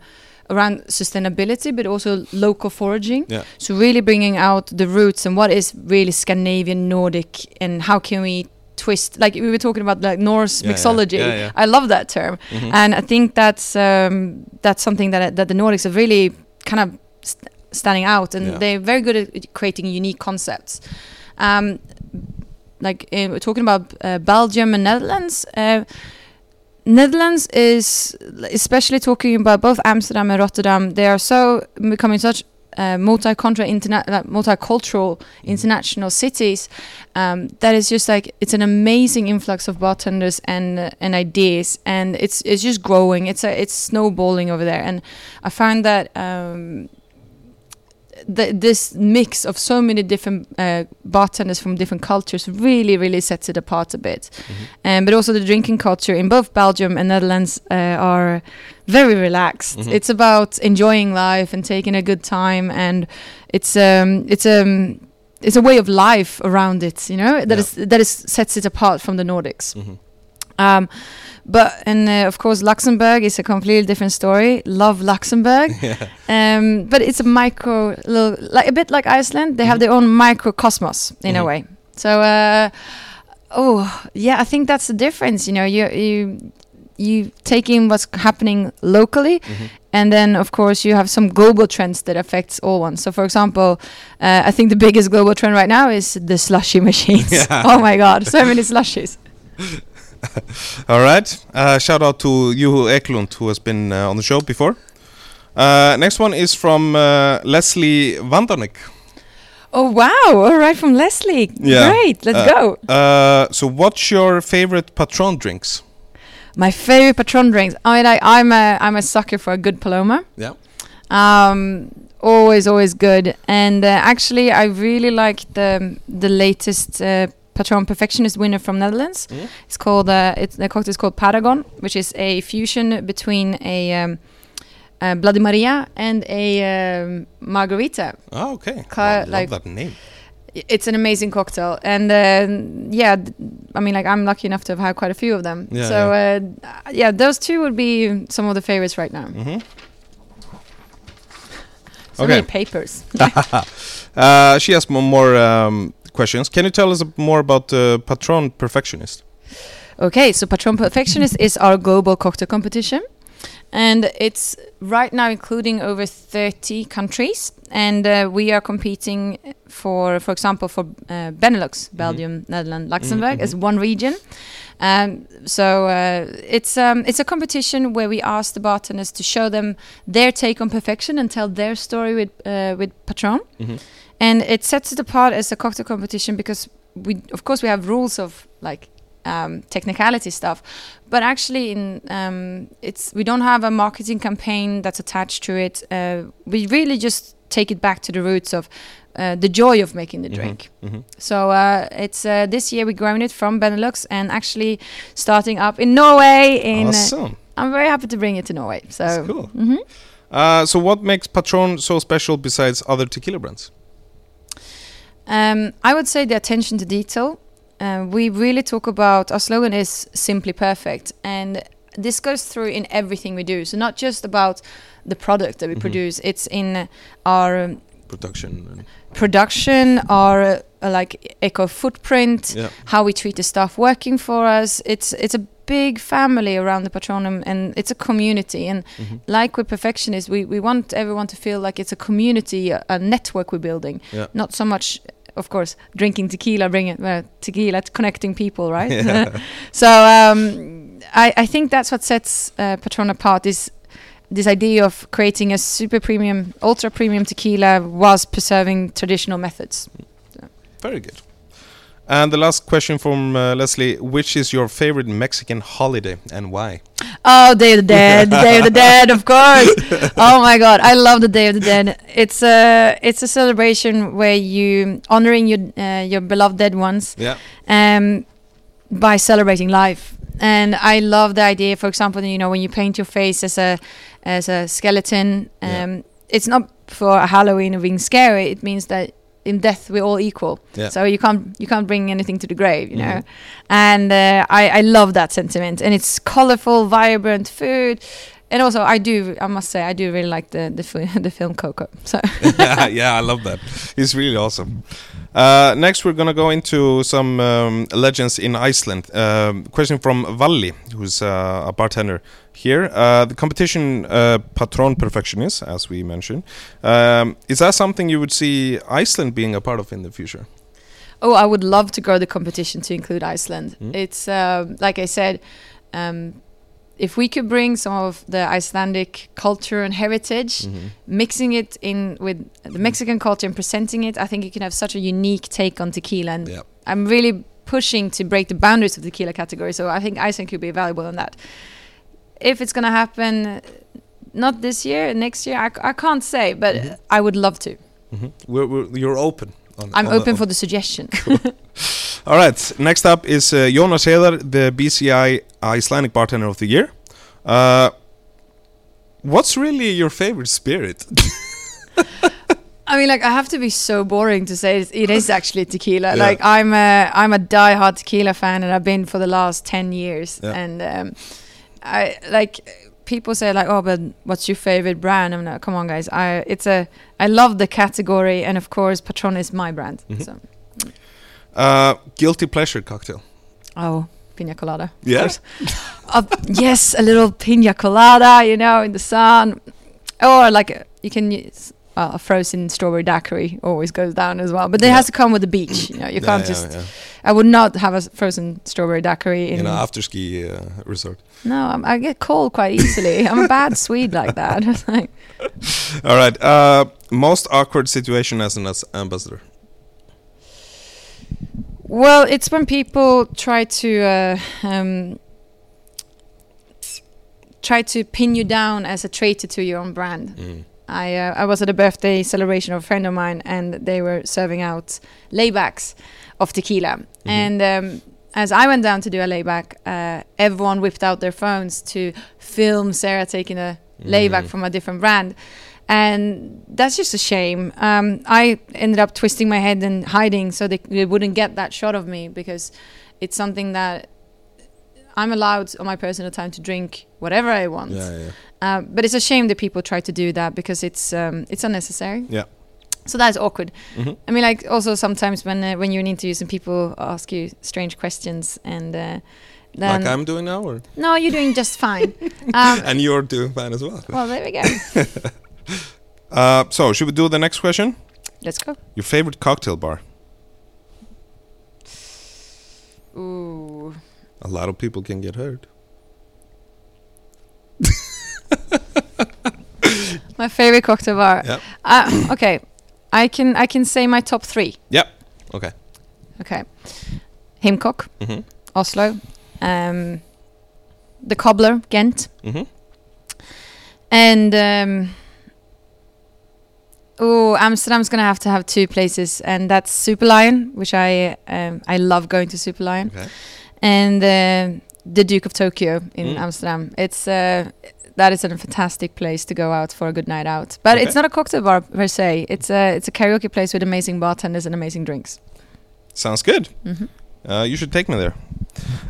around sustainability but also local foraging Yeah. so really bringing out the roots and what is really scandinavian nordic and how can we twist like we were talking about like norse Yeah, mixology Yeah, i love that term Mhm. and I think that's um, that's something that that the Nordics are really kind of st- standing out, and Yeah. they're very good at creating unique concepts. Um, like uh, we're talking about uh, Belgium and Netherlands. Uh, Netherlands is especially talking about both Amsterdam and Rotterdam. They are so becoming such uh, multi-cultural, interna- multicultural, international cities. Um, that is just like it's an amazing influx of bartenders and uh, and ideas, and it's it's just growing. It's a it's snowballing over there, and I find that. Um, th- this mix of so many different uh, bartenders from different cultures really, really sets it apart a bit. Um, but also the drinking culture in both Belgium and Netherlands uh, are very relaxed. Mhm. It's about enjoying life and taking a good time, and it's um, it's um, it's a way of life around it. You know that Yeah. is that is sets it apart from the Nordics. Mhm. Um, but and uh, of course Luxembourg is a completely different story. Love Luxembourg. yeah. Um, but it's a micro, little, like a bit like Iceland. They have Mhm. their own microcosmos in a Mhm. way. So, uh, oh yeah, I think that's the difference. You know, you you you take in what's happening locally, Mhm. and then of course you have some global trends that affects all ones. So, for example, uh, I think the biggest global trend right now is the slushy machines. Yeah. oh my god, so many slushies. All right. Uh, shout out to Juho Eklund, who has been uh, on the show before. Uh, next one is from uh, Leslie Vandernick. Oh wow! All right, from Leslie. Yeah. Great. Let's Uh, go. Uh, so, what's your favorite Patron drinks? My favorite Patron drinks. I mean, I, I'm a I'm a sucker for a good Paloma. Yeah. Um, always, always good. And uh, actually, I really like the the latest uh, Patron Perfectionist winner from Netherlands. Mhm. It's called uh, it's the cocktail is called Paragon, which is a fusion between a um, uh, Bloody Maria and a um, margarita. Oh, okay. Ca- I love like- that name. It's an amazing cocktail, and uh, yeah, I mean, like I'm lucky enough to have had quite a few of them. Yeah, so Uh, yeah, those two would be some of the favorites right now. hmm So Okay. many papers. Uh, she has mo- more um, questions. Can you tell us more about the Patron Perfectionist? Okay, so Patron Perfectionist is our global cocktail competition. And it's right now including over 30 countries. And uh, we are competing for, for example, for uh, Benelux, Belgium, Netherlands, Luxembourg as one region. Um, so uh, it's um, it's a competition where we ask the bartenders to show them their take on perfection and tell their story with uh, with Patron. Mhm. And it sets it apart as a cocktail competition because we, of course, we have rules of like um, technicality stuff, but actually, in um, it's we don't have a marketing campaign that's attached to it. Uh, we really just take it back to the roots of uh, the joy of making the Mhm, drink. mhm. So uh, it's uh, this year we're growing it from Benelux and actually starting up in Norway. In uh, Awesome. I'm very happy to bring it to Norway. So That's cool. Mhm. Uh, so, what makes Patron so special besides other tequila brands? Um, I would say the attention to detail. Uh, we really talk about our slogan is simply perfect, and this goes through in everything we do. So not just about the product that we Mhm. produce; it's in our um, Production. Production, our uh, like eco footprint, yeah. how we treat the staff working for us. It's it's a big family around the Patronum, and it's a community. And Mhm. like with Perfectionist, we we want everyone to feel like it's a community, a, a network we're building. Yeah. Not so much, of course, drinking tequila, bringing uh, tequila, connecting people, right? Yeah. so um, I I think that's what sets uh, Patron apart. Is this idea of creating a super premium, ultra premium tequila whilst preserving traditional methods. Very good. And the last question from uh, Leslie Which is your favorite Mexican holiday and why? Oh, Day of the Dead, Day of the Dead, of course. Oh my God, I love the Day of the Dead. It's a it's a celebration where you honoring your uh, your beloved dead ones Yeah. um, by celebrating life. And I love the idea, for example, you know, when you paint your face as a as a skeleton, um, Yeah. it's not for Halloween or being scary. It means that in death we're all equal. Yeah. So you can't you can't bring anything to the grave, you know. Mhm. And uh, I I love that sentiment, and it's colorful, vibrant food. And also, I do. I must say, I do really like the the, the film Coco. So yeah, yeah, I love that. it's really awesome. Uh, next, we're gonna go into some um, legends in Iceland. Um, question from Valli, who's uh, a bartender here. Uh, the competition uh, Patron Perfectionist, as we mentioned, um, is that something you would see Iceland being a part of in the future? Oh, I would love to grow the competition to include Iceland. Mm. It's um, like I said, um, if we could bring some of the Icelandic culture and heritage, mixing it in with the Mexican culture and presenting it, I think you can have such a unique take on tequila. And Yep. I'm really pushing to break the boundaries of the tequila category. So I think Iceland could be valuable in that. If it's going to happen, not this year, next year, I can't say, but Mhm. I would love to. Mhm. We're, we're, you're open. On, I'm on open on- for the suggestion. All right. Next up is uh, Jónas Heiðarr, the BCI Icelandic Bartender of the Year. Uh, what's really your favorite spirit? I mean, like I have to be so boring to say it, it is actually tequila. Yeah. Like I'm a I'm a diehard tequila fan, and I've been for the last ten years. Yeah. And um, I like people say like, oh, but what's your favorite brand? I'm like, come on, guys. I it's a I love the category, and of course, Patron is my brand. Mhm. So Uh, guilty pleasure cocktail. oh, pina colada. Yeah? Uh, yes, a little pina colada, you know, in the sun, or like a, you can use. Well, a frozen strawberry daiquiri always goes down as well, but it Yeah. has to come with the beach. You know, you can't yeah, just. yeah. I would not have a frozen strawberry daiquiri in. in an after ski uh, resort. no, I'm, I get cold quite easily. I'm a bad Swede like that. Like, All right. Uh, most awkward situation as an as ambassador. Well, it's when people try to uh, um, try to pin you down as a traitor to your own brand. Mm. I uh, I was at a birthday celebration of a friend of mine, and they were serving out laybacks of tequila. And um, as I went down to do a layback, uh, everyone whipped out their phones to film Sarah taking a layback Mm. from a different brand. And that's just a shame. Um, I ended up twisting my head and hiding so they, they wouldn't get that shot of me because it's something that I'm allowed on my personal time to drink whatever I want. Yeah, yeah. Uh, but it's a shame that people try to do that because it's um, it's unnecessary. Yeah. So that's awkward. Mhm. I mean, like also sometimes when uh, when you're in interviews and people ask you strange questions and uh, then like I'm doing now, or no, you're doing just fine. um, and you're doing fine as well. well, there we go. Uh, so should we do the next question? Let's go. Your favorite cocktail bar? Ooh. A lot of people can get hurt. My favorite cocktail bar. Yep. Uh, okay, I can I can say my top three. Yep. Okay. Okay, Himkok, Mhm. Oslo, um, the Cobbler, Ghent, Mhm. and um, oh, Amsterdam's gonna have to have two places, and that's Super Lyan, which I um, I love going to Super Lyan, Okay. and uh, the Duke of Tokyo in Mm. Amsterdam. It's uh, that is a fantastic place to go out for a good night out. But Okay. it's not a cocktail bar per se. It's a it's a karaoke place with amazing bartenders and amazing drinks. Sounds good. hmm Uh, you should take me there.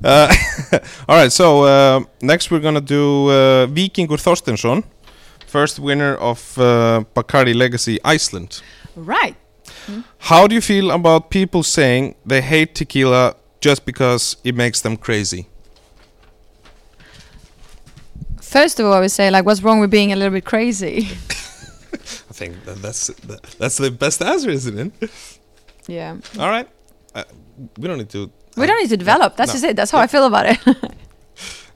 Uh, all right. So uh, next we're gonna do uh, Vikingur Thorstensson, first winner of uh, Bacardi Legacy Iceland. Right. How do you feel about people saying they hate tequila just because it makes them crazy? First of all, I would say like, what's wrong with being a little bit crazy? I think that that's that, that's the best answer, isn't it? yeah. All right. Uh, we don't need to. We don't need to develop. That's no. just it. That's how I feel about it.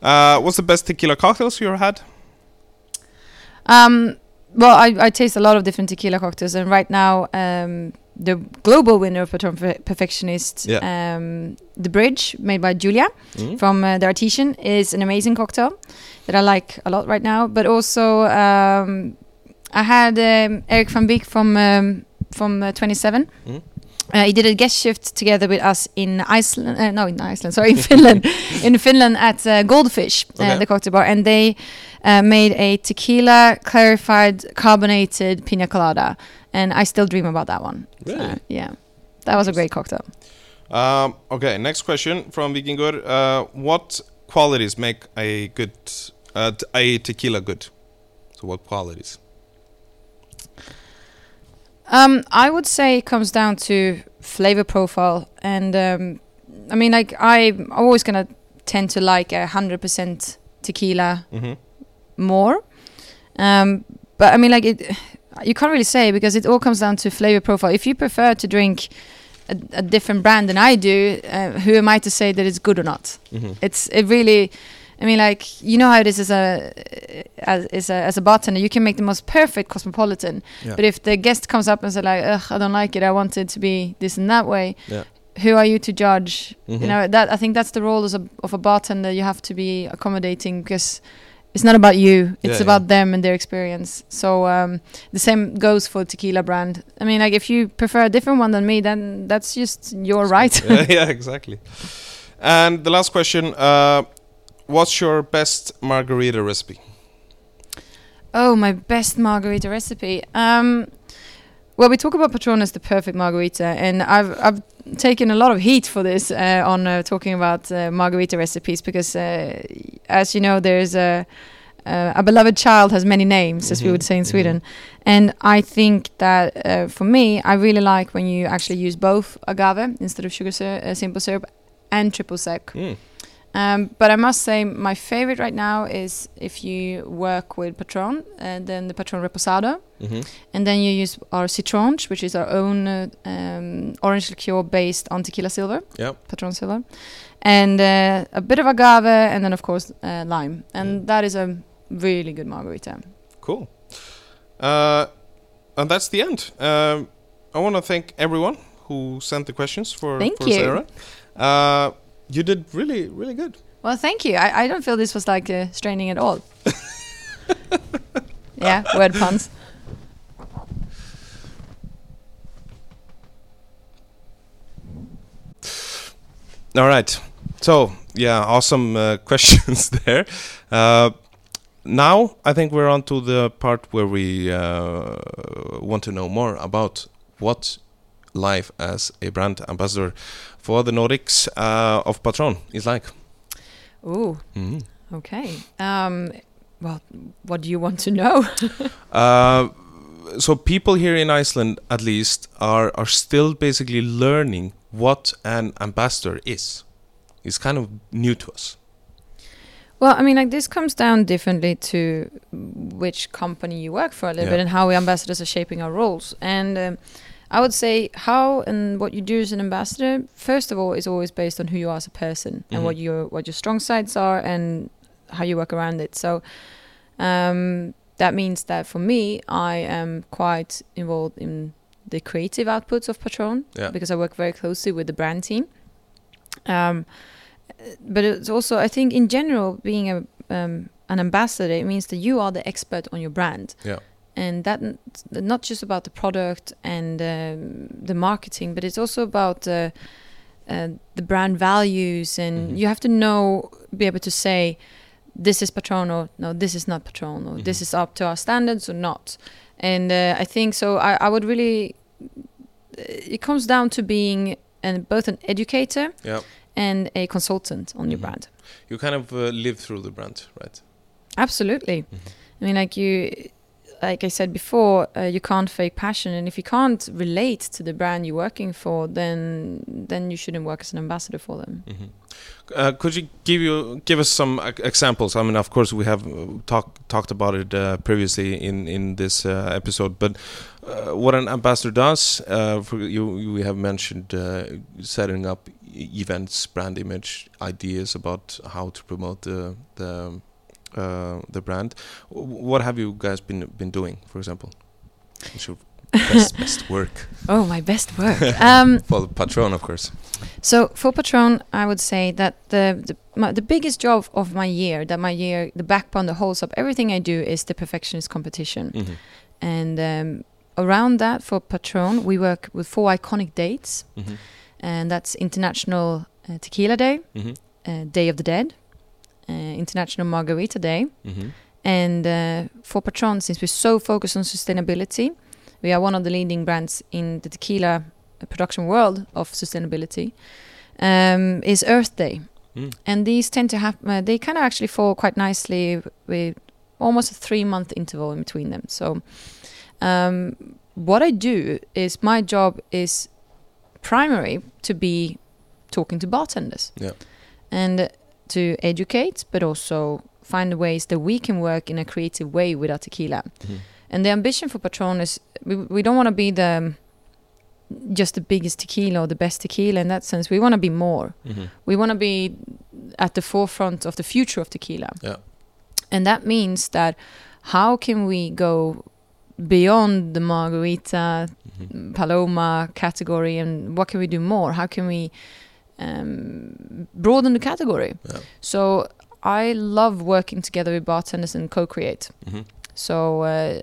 Uh, what's the best tequila cocktails you ever had? Um, well, I, I taste a lot of different tequila cocktails, and right now, um, the global winner of Patron Perfe- Perfectionist, um, the Bridge, made by Julia Mm? from uh, the Artesian, is an amazing cocktail that I like a lot right now. But also, um, I had um, Eric van Beek from um, from uh, 27. Mm. Uh, he did a guest shift together with us in Iceland. Uh, no, in Iceland. Sorry, in Finland. in Finland at uh, Goldfish, Okay. uh, the cocktail bar, and they uh, made a tequila clarified carbonated pina colada, and I still dream about that one. So, yeah, that was a great cocktail. Um, okay, next question from Vikingur. Uh, what qualities make a good uh, a tequila good? So what qualities? Um, I would say it comes down to flavor profile, and um, I mean, like I'm always gonna tend to like a hundred percent tequila Mm-hmm. more. Um, but I mean, like it, you can't really say because it all comes down to flavor profile. If you prefer to drink a, a different brand than I do, uh, who am I to say that it's good or not? Mm-hmm. It's it really. I mean, like you know how it is as a as, as a as a bartender. You can make the most perfect cosmopolitan, Yeah. but if the guest comes up and says like, Ugh, "I don't like it. I want it to be this and that way," Yeah. who are you to judge? Mhm. You know that I think that's the role as a of a bartender. You have to be accommodating because it's not about you; it's Yeah, about them and their experience. So um, the same goes for tequila brand. I mean, like if you prefer a different one than me, then that's just your right. yeah, yeah, exactly. And the last question: uh, What's your best margarita recipe? Oh, my best margarita recipe. Um, well, we talk about Patron as the perfect margarita, and I've I've taken a lot of heat for this uh, on uh, talking about uh, margarita recipes because, uh, as you know, there's a uh, a beloved child has many names, as we Mhm, would say in mhm. Sweden, and I think that uh, for me, I really like when you actually use both agave instead of sugar syrup, uh, simple syrup, and triple sec. Mm. Um, but I must say, my favorite right now is if you work with Patron, and then the Patron Reposado, Mm-hmm. and then you use our Citronge, which is our own uh, um, orange liqueur based on tequila silver, Yep. Patron silver, and uh, a bit of agave, and then of course uh, lime, and Mm. that is a really good margarita. Cool. Uh, and that's the end. Um, I want to thank everyone who sent the questions for, Thank for you. Sarah. You did really, really good. Well, thank you. I, I don't feel this was like uh, straining at all. yeah, word puns. All right. So, yeah, awesome uh, questions there. Uh, now, I think we're on to the part where we uh, want to know more about what life as a brand ambassador for the Nordics uh, of Patron is like. Ooh, Mhm. okay. Um, well, what do you want to know? Uh, so people here in Iceland, at least, are are still basically learning what an ambassador is. It's kind of new to us. Well, I mean, like this comes down differently to which company you work for a little Yeah. bit and how we ambassadors are shaping our roles. And um, I would say how and what you do as an ambassador, first of all, is always based on who you are as a person and what your what your strong sides are and how you work around it. So um, that means that for me, I am quite involved in the creative outputs of Patron Yeah. because I work very closely with the brand team. Um, but it's also I think in general being a um, an ambassador it means that you are the expert on your brand. Yeah. And that not just about the product and um, the marketing, but it's also about uh, uh, the brand values, and Mhm. you have to know, be able to say, this is Patrono, no, this is not Patron or this Mhm. is up to our standards or not. And uh, I think so. I, I would really. It comes down to being an, both an educator Yeah. and a consultant on your Mhm. brand. You kind of uh, live through the brand, right? Absolutely. Mhm. I mean, like you, like I said before, uh, you can't fake passion, and if you can't relate to the brand you're working for, then then you shouldn't work as an ambassador for them. Mhm. Uh, could you give you give us some examples? I mean, of course, we have uh, talk, talked about it uh, previously in in this uh, episode, but uh, what an ambassador does, uh, you, you have mentioned uh, setting up events, brand image, ideas about how to promote the the uh, the brand. What have you guys been been doing, for example? What's your best, best work Oh, my best work. um, for patron, of course. So for Patron, I would say that the the, my, the biggest job of my year, that my year, the backbone the holds up everything I do, is the perfectionist competition. Mhm. And um, around that, for Patron, we work with four iconic dates, Mhm. and that's International uh, Tequila Day, Mhm. uh, Day of the Dead, International Margarita Day, Mhm. and uh, for Patron, since we're so focused on sustainability, we are one of the leading brands in the tequila production world of sustainability. Um, is Earth Day, Mm. and these tend to happen. Uh, they kind of actually fall quite nicely with almost a three-month interval in between them. So, um, what I do is my job is primary to be talking to bartenders Yeah. and to educate, but also find ways that we can work in a creative way with our tequila. Mhm. And the ambition for Patron is we, we don't want to be the just the biggest tequila or the best tequila in that sense. We want to be more. Mhm. We want to be at the forefront of the future of tequila. Yeah. And that means that how can we go beyond the margarita Mhm. Paloma category and what can we do more? How can we um, broaden the category? Yeah. So I love working together with bartenders and co-create. Mhm. So uh,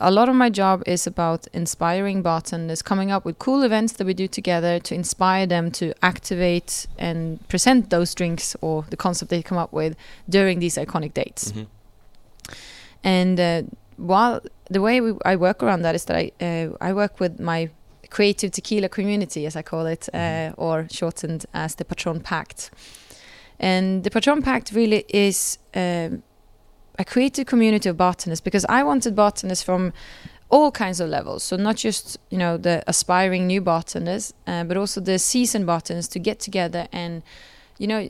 a lot of my job is about inspiring bartenders, coming up with cool events that we do together to inspire them to activate and present those drinks or the concept they come up with during these iconic dates. Mhm. And uh, while the way we, I work around that is that I uh, I work with my creative tequila community, as I call it, uh, Mhm. or shortened as the Patron Pact. And the Patron Pact really is um, a creative community of bartenders because I wanted bartenders from all kinds of levels. So not just you know the aspiring new bartenders, uh, but also the seasoned bartenders to get together and you know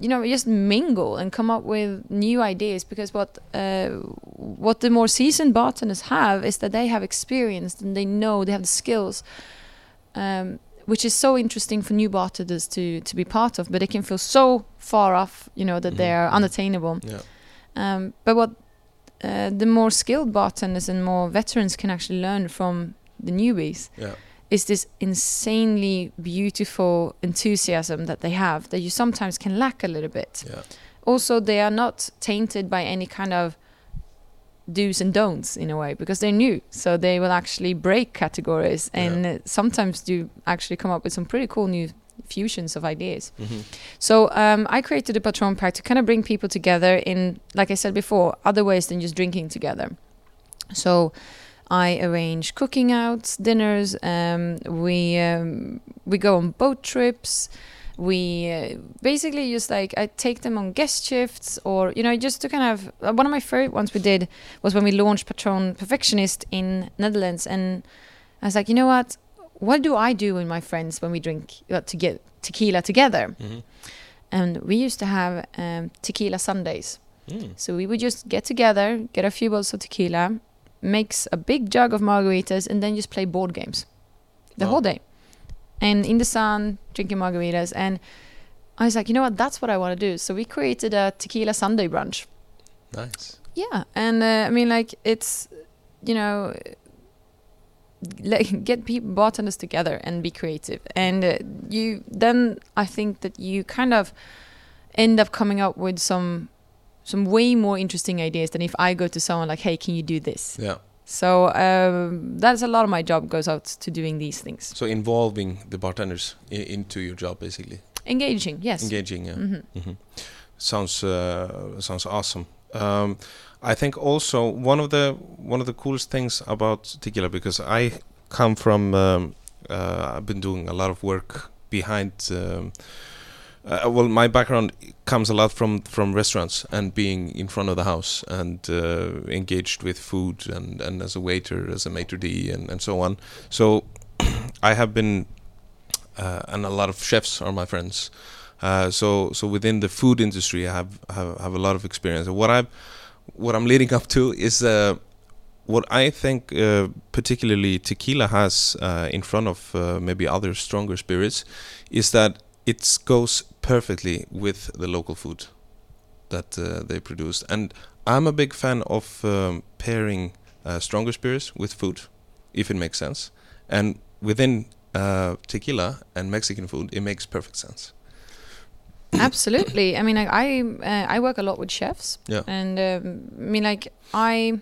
you know just mingle and come up with new ideas because what uh, what the more seasoned bartenders have is that they have experience and they know they have the skills um, which is so interesting for new bartenders to to be part of but they can feel so far off you know that Mhm. they are unattainable Yeah. um, but what uh, the more skilled bartenders and more veterans can actually learn from the newbies Yeah. Is this insanely beautiful enthusiasm that they have that you sometimes can lack a little bit. Yeah. Also, they are not tainted by any kind of do's and don'ts in a way because they're new. So they will actually break categories and uh, sometimes do actually come up with some pretty cool new fusions of ideas. Mm-hmm. So um, I created a Patron Pact to kind of bring people together in, like I said before, other ways than just drinking together. So I arrange cooking outs, dinners. Um, we um, we go on boat trips. We uh, basically just like I take them on guest shifts, or you know, just to kind of uh, one of my favorite ones we did was when we launched Patron Perfectionist in Netherlands, and I was like, you know what? What do I do with my friends when we drink uh, to get tequila together? Mm-hmm. And we used to have um, tequila Sundays. Mm. So we would just get together, get a few bottles of tequila, mix a big jug of margaritas, and then just play board games the Wow. whole day. And in the sun, drinking margaritas. And I was like, you know what? That's what I want to do. So we created a tequila Sunday brunch. Nice. Yeah. And uh, I mean, like, it's, you know, like get people bartenders together and be creative and uh, you then i think that you kind of end up coming up with some some way more interesting ideas than if i go to someone like hey can you do this Yeah. so um, that's a lot of my job goes out to doing these things So involving the bartenders into your job, basically. engaging yes Engaging. Yeah. Mhm. hmm Sounds uh, sounds awesome. Um, I think also one of the one of the coolest things about tequila because I come from um, uh, I've been doing a lot of work behind. Uh, well, my background comes a lot from from restaurants and being in front of the house and uh, engaged with food and and as a waiter, as a maitre d, and and so on. So I have been, uh, and a lot of chefs are my friends. Uh, so so within the food industry, I have have, have a lot of experience. What I'm what I'm leading up to is uh, what I think uh, particularly tequila has uh, in front of uh, maybe other stronger spirits is that it goes perfectly with the local food that uh, they produce. And I'm a big fan of um, pairing uh, stronger spirits with food, if it makes sense. And within uh, tequila and Mexican food, it makes perfect sense. absolutely i mean like, i uh, i work a lot with chefs Yeah. and um, i mean like i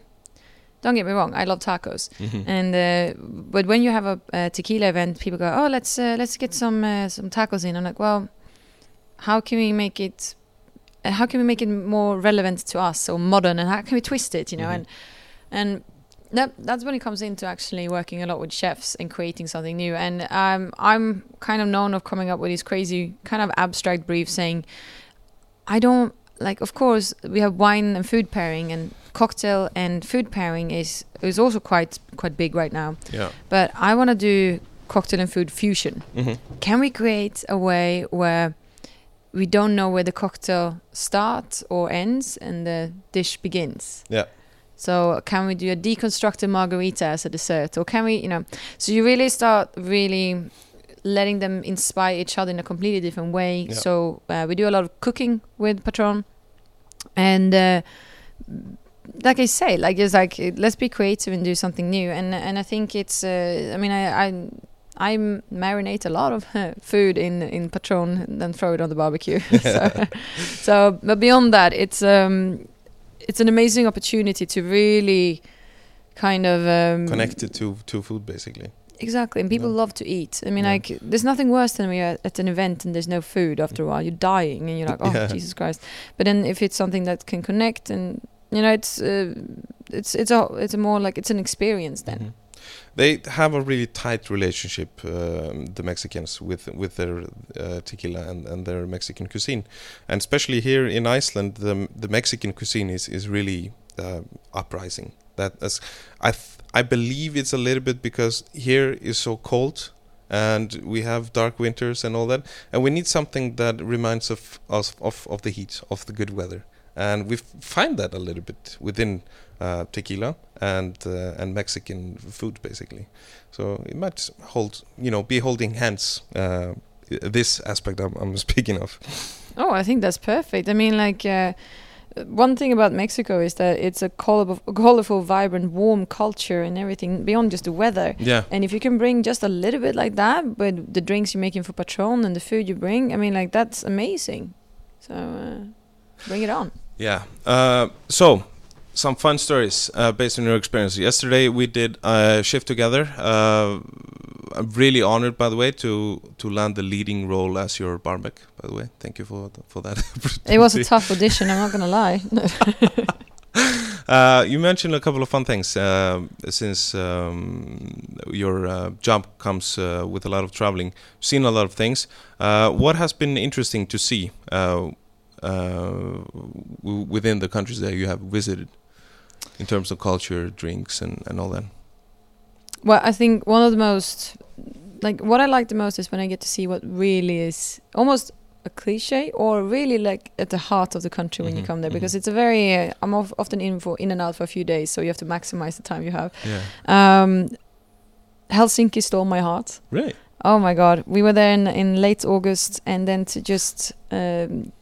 don't get me wrong i love tacos And uh, but when you have a, a tequila event, people go, "Oh, let's uh, let's get some uh, some tacos in." I'm like, "Well, how can we make it? Uh, how can we make it more relevant to us or modern? And how can we twist it? You know?" Mhm. And and that that's when it comes into actually working a lot with chefs and creating something new. And um, I'm kind of known of coming up with these crazy kind of abstract briefs saying, "I don't." Like of course we have wine and food pairing and cocktail and food pairing is is also quite quite big right now. Yeah. But I want to do cocktail and food fusion. hmm Can we create a way where we don't know where the cocktail starts or ends and the dish begins? Yeah. So can we do a deconstructed margarita as a dessert, or can we, you know? So you really start really letting them inspire each other in a completely different way. Yeah. So uh, we do a lot of cooking with Patron, and uh, like I say, like it's like let's be creative and do something new. And and I think it's. Uh, I mean, I. I I marinate a lot of food in in Patron and then throw it on the barbecue. so, so, but beyond that, it's um, it's an amazing opportunity to really kind of um, Connected to to food, basically. Exactly, and people Yeah. love to eat. I mean, Yeah. like, there's nothing worse than when you're at an event and there's no food after a while. You're dying, and you're like, oh Yeah. Jesus Christ! But then if it's something that can connect, and you know, it's uh, it's it's a it's a more like it's an experience then. Mhm. They have a really tight relationship, um, the Mexicans, with with their uh, tequila and, and their Mexican cuisine, and especially here in Iceland, the the Mexican cuisine is is really uh, uprising. That as I th- I believe it's a little bit because here is so cold, and we have dark winters and all that, and we need something that reminds of us of, of the heat, of the good weather, and we find that a little bit within uh, tequila and uh, and Mexican food basically. So it might hold, you know, be holding hands. Uh, this aspect I'm, I'm speaking of. Oh, I think that's perfect. I mean, like, uh, one thing about Mexico is that it's a colorful, colorful, vibrant, warm culture and everything beyond just the weather. Yeah. And if you can bring just a little bit like that, but the drinks you're making for Patron and the food you bring, I mean, like that's amazing. So uh, bring it on. Yeah. Uh, so, some fun stories uh, based on your experience. Yesterday we did a shift together. Uh, I'm really honored, by the way, to to land the leading role as your barback. By the way, thank you for for that. It was a tough audition. I'm not gonna lie. Uh, you mentioned a couple of fun things uh, since um, your uh, job comes uh, with a lot of traveling. Seen a lot of things. Uh, what has been interesting to see uh, uh, w- within the countries that you have visited, in terms of culture, drinks, and, and all that? well, I think one of the most, like, what I like the most is when I get to see what really is almost a cliche or really like at the heart of the country when you Mhm, come there because mhm. it's a very. Uh, I'm of, often in for in and out for a few days, so you have to maximize the time you have. Yeah. Um, Helsinki stole my heart. Really? Oh my god, we were there in, in late August, and then to just um,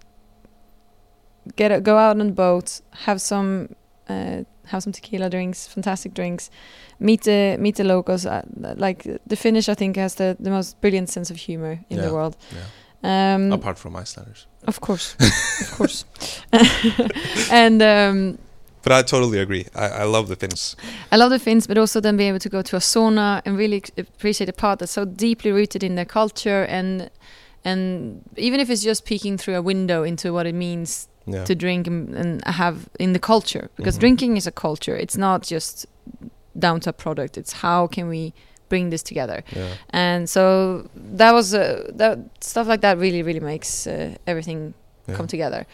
get a, go out on the boat, have some uh, have some tequila drinks, fantastic drinks, meet the meet the locals. Uh, like the Finnish, I think has the, the most brilliant sense of humor in Yeah, the world. yeah. Um, Apart from Icelanders. of course, of course, and. Um, But I totally agree. I, I love the Finns. I love the Finns, but also then being able to go to a sauna and really appreciate a part that's so deeply rooted in their culture and and even if it's just peeking through a window into what it means Yeah. to drink and, have in the culture because Mhm. drinking is a culture. It's not just down to a product. It's how can we bring this together. yeah. And so that was uh, that stuff like that really really makes uh, everything Yeah. come together.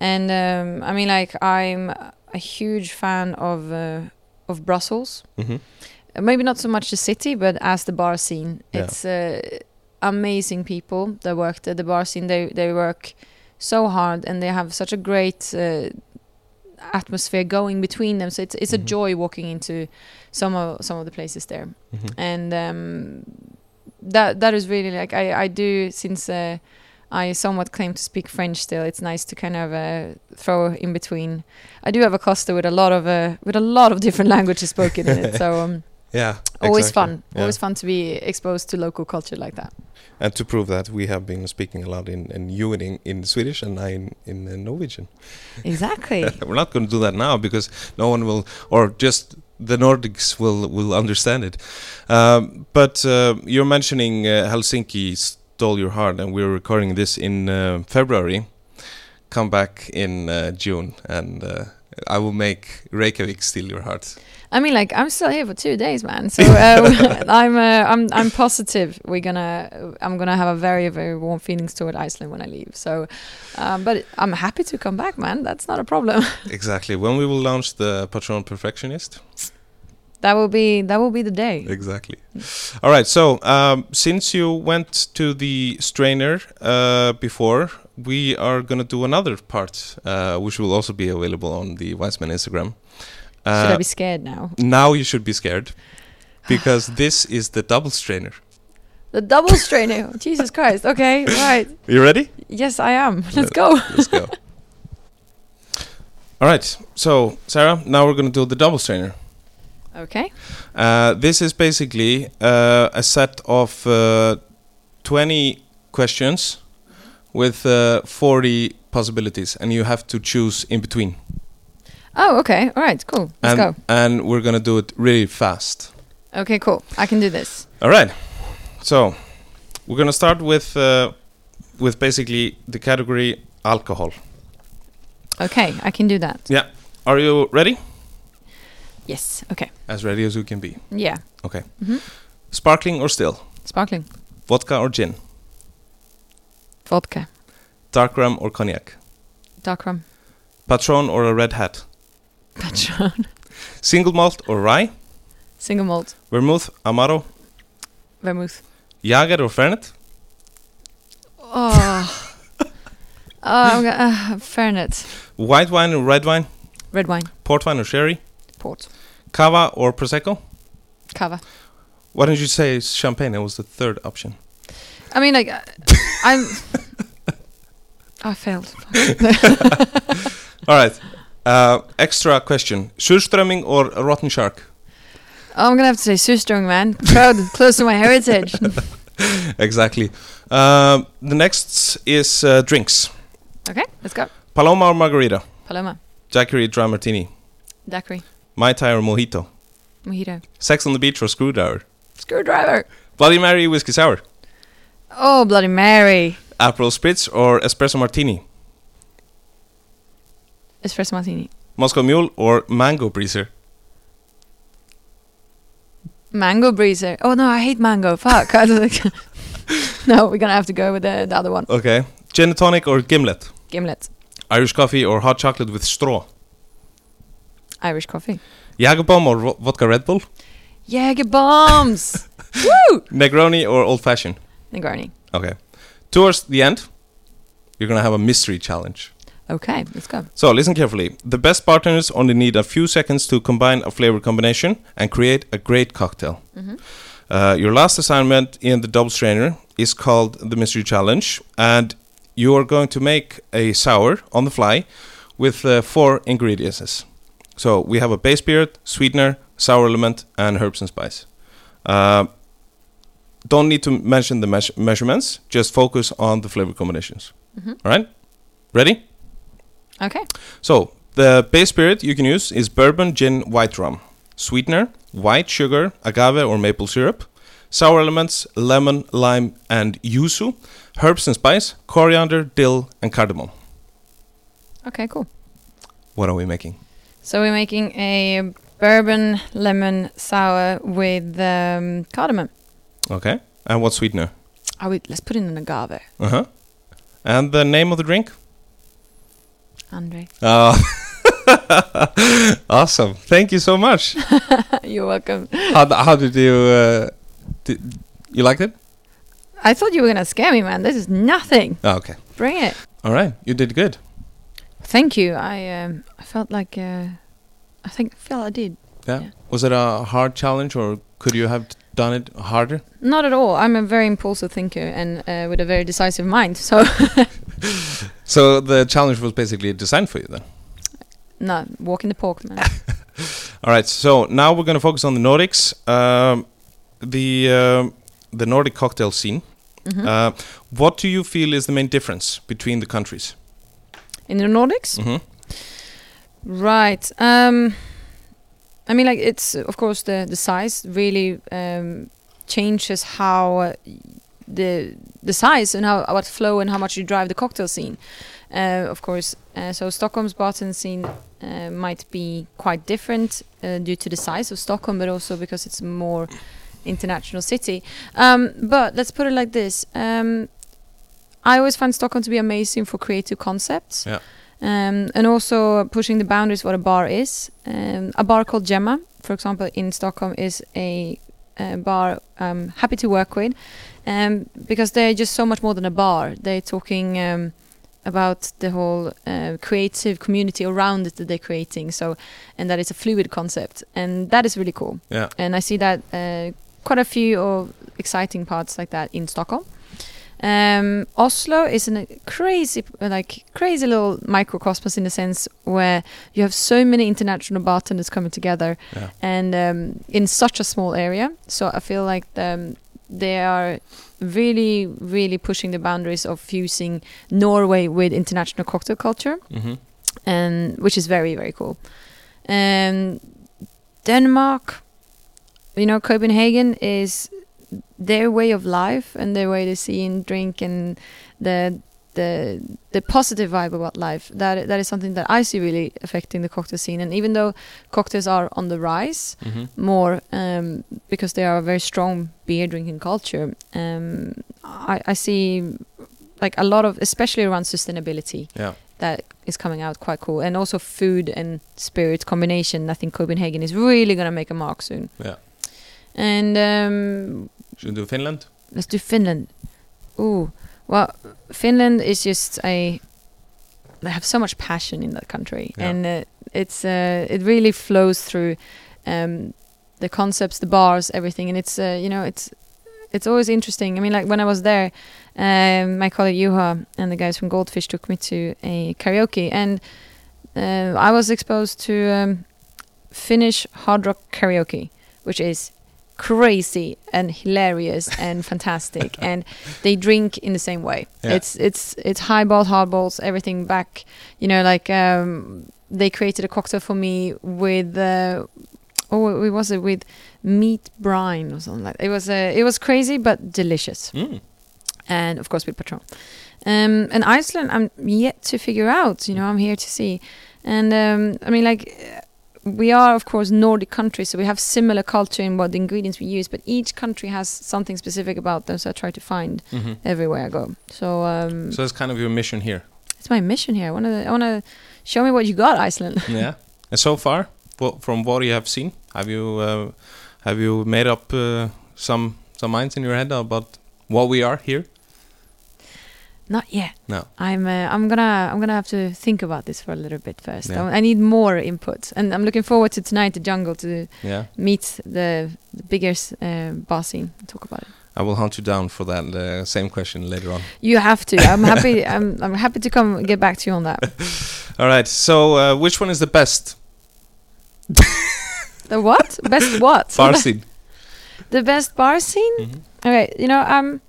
And um, I mean, like I'm a huge fan of uh, of Brussels. hmm Uh, Maybe not so much the city, but as the bar scene, it's uh, amazing people that work at the bar scene. They they work so hard and they have such a great uh, atmosphere going between them. So it's it's Mhm. a joy walking into some of some of the places there hmm and um, that that is really like I I do since uh, I somewhat claim to speak French still. It's nice to kind of uh, throw in between. I do have a cluster with a lot of uh, with a lot of different languages spoken in it, so um, Yeah. always exactly. fun. Yeah. Always fun to be exposed to local culture like that. And to prove that, we have been speaking a lot in, in you in, in Swedish and I in, in uh, Norwegian. Exactly. We're not going to do that now because no one will, or just the Nordics will will understand it. Um, but uh, you're mentioning uh, Helsinki stole your heart, and we're recording this in uh, February. Come back in uh, June, and uh, I will make Reykjavik steal your heart. I mean, like I'm still here for two days, man. So uh, I'm uh, I'm I'm positive we're gonna I'm gonna have a very very warm feelings toward Iceland when I leave. So, um, but I'm happy to come back, man. That's not a problem. exactly. When we will launch the Patron Perfectionist. that will be that will be the day. Exactly. All right. So, um, since you went to the strainer uh, before, we are going to do another part, uh, which will also be available on the Wiseman Instagram. Should I Uh, be scared now? now you should be scared because this is the double strainer. The double strainer. Jesus Christ. Okay, right. You ready? Yes, I am. Let's go. Let's go. All right. So, Sarah, now we're going to do the double strainer. Okay. Uh, this is basically uh, a set of uh, 20 questions with uh, 40 possibilities, and you have to choose in between. Oh, okay. All right. Cool. Let's and, go. And we're gonna do it really fast. Okay, cool. I can do this. All right. So we're gonna start with uh, with basically the category alcohol. Okay, I can do that. Yeah. Are you ready? Yes. Okay. As ready as you can be. Yeah. Okay. Mm -hmm. Sparkling or still? Sparkling. Vodka or gin? Vodka. Dark rum or cognac? Dark rum. Patron or a red hat? Patron. Single malt or rye? Single malt. Vermouth, Amaro, Vermouth. Jager or Fernet? Oh. oh, uh, Fernet. White wine or red wine? Red wine. Port wine or sherry? Port. Cava or Prosecco? Cava. Why don't you say champagne? That was the third option. I mean, like, uh, I'm. I failed. All right. Uh, extra question: Surströmming or rotten shark? Oh, I'm gonna have to say Surströmming, man. Proud, close to my heritage. exactly. Um, the next is uh, drinks: Okay, let's go. Paloma or Margarita, Paloma, Daiquiri, Dry Martini, daiquiri, Mai Tai or Mojito, mojito, Sex on the Beach or Screwdriver, screwdriver. Bloody Mary, Whiskey Sour, Oh, Bloody Mary, Aperol Spritz or Espresso Martini, espresso martini, Moscow Mule or Mango Breezer. mango breezer. Oh no, I hate mango. Fuck. I don't think- no, we're gonna have to go with the, the other one. Okay. Gin and tonic or gimlet, Gimlet, Irish coffee or hot chocolate with straw, Irish coffee. Jagerbomb or vo- vodka Red Bull, Jaeger bombs. Woo! Negroni or Old Fashioned. Negroni. Okay. Towards the end, you're gonna have a mystery challenge. Okay, let's go. So listen carefully. The best bartenders only need a few seconds to combine a flavor combination and create a great cocktail. Mhm. Uh, your last assignment in the double strainer is called the mystery challenge, and you are going to make a sour on the fly with uh, four ingredients. So we have a base spirit, sweetener, sour element, and herbs and spice. Uh, don't need to mention the meas- measurements. Just focus on the flavor combinations. Mhm. All right, ready? Okay. So the base spirit you can use is bourbon, gin, white rum. Sweetener, white sugar, agave or maple syrup. Sour elements, lemon, lime, and yuzu. Herbs and spice, coriander, dill, and cardamom. Okay, cool. What are we making? So we're making a bourbon lemon sour with um, cardamom. Okay. And what sweetener? Oh, wait, let's put in an agave. Uh huh. And the name of the drink? Andre. Oh. awesome. Thank you so much. You're welcome. How, how did you. Uh, did, you liked it? I thought you were gonna scare me, man. This is nothing. Oh, okay. Bring it. All right. You did good. Thank you. I um, I felt like uh, I think I felt I did. Yeah. Yeah. Was it a hard challenge or could you have done it harder? Not at all. I'm a very impulsive thinker and uh, with a very decisive mind. So So the challenge was basically designed for you then. no, walking the park, man. All right. So now we're going to focus on the Nordics, um, the um the Nordic cocktail scene. Mhm. Uh, what do you feel is the main difference between the countries? in the Nordics. hmm Right. Um, I mean, like it's of course the the size really um, changes how uh, the the size and how what flow and how much you drive the cocktail scene. Uh, of course, uh, so Stockholm's bartender scene uh, might be quite different uh, due to the size of Stockholm, but also because it's a more international city. Um, but let's put it like this: um, I always find Stockholm to be amazing for creative concepts. Yeah. Um, and also pushing the boundaries what a bar is. Um, a bar called Gemma, for example, in Stockholm is a, a bar I'm happy to work with um, because they're just so much more than a bar. They're talking um, about the whole uh, creative community around it that they're creating. So, and that it's a fluid concept, and that is really cool. Yeah. And I see that uh, quite a few of exciting parts like that in Stockholm. Um, Oslo is a crazy, like crazy little microcosmos in the sense where you have so many international bartenders coming together, Yeah. and um, in such a small area. So I feel like um, they are really, really pushing the boundaries of fusing Norway with international cocktail culture hmm and which is very very cool. Um, Denmark, you know, Copenhagen is their way of life and their way to see and drink and the the the positive vibe about life. That that is something that I see really affecting the cocktail scene. And even though cocktails are on the rise hmm more um, because they are a very strong beer drinking culture, um, I, I see like a lot of, especially around sustainability Yeah. that is coming out quite cool and also food and spirit combination i think copenhagen is really going to make a mark soon Yeah. and um, Should we do Finland? let's do finland ooh well finland is just a they have so much passion in that country Yeah. and uh, it's uh, it really flows through um, the concepts the bars everything and it's uh, you know it's it's always interesting i mean like when i was there um, my colleague Juha and the guys from goldfish took me to a karaoke and uh, I was exposed to um, Finnish hard rock karaoke, which is crazy and hilarious and fantastic. and they drink in the same way. Yeah. It's it's it's highballs, hardballs, everything back. You know, like um, they created a cocktail for me with. Uh, Oh, what was it with meat brine or something like that. It was uh, it was crazy but delicious Mm. and of course with Patron. Um, and Iceland, I'm yet to figure out. You know, I'm here to see, and um, I mean, like, uh, we are of course Nordic countries, so we have similar culture in what the ingredients we use, but each country has something specific about them. So I try to find Mhm. everywhere I go. So, um, So that's kind of your mission here. it's my mission here. I want to, I want to show me what you got, Iceland. yeah. And so far, wha- from what you have seen, have you uh, have you made up uh, some some minds in your head about what we are here? Not yet. No. I'm uh, I'm gonna I'm gonna have to think about this for a little bit first. Yeah. I, I need more input, and I'm looking forward to tonight, the jungle, to Yeah. meet the, the biggest uh, bar scene and talk about it. I will hunt you down for that uh, same question later on. You have to. I'm happy. I'm I'm happy to come get back to you on that. All right. So uh, which one is the best The what? Best what? bar scene? The best bar scene? Mhm. Okay, you know, um,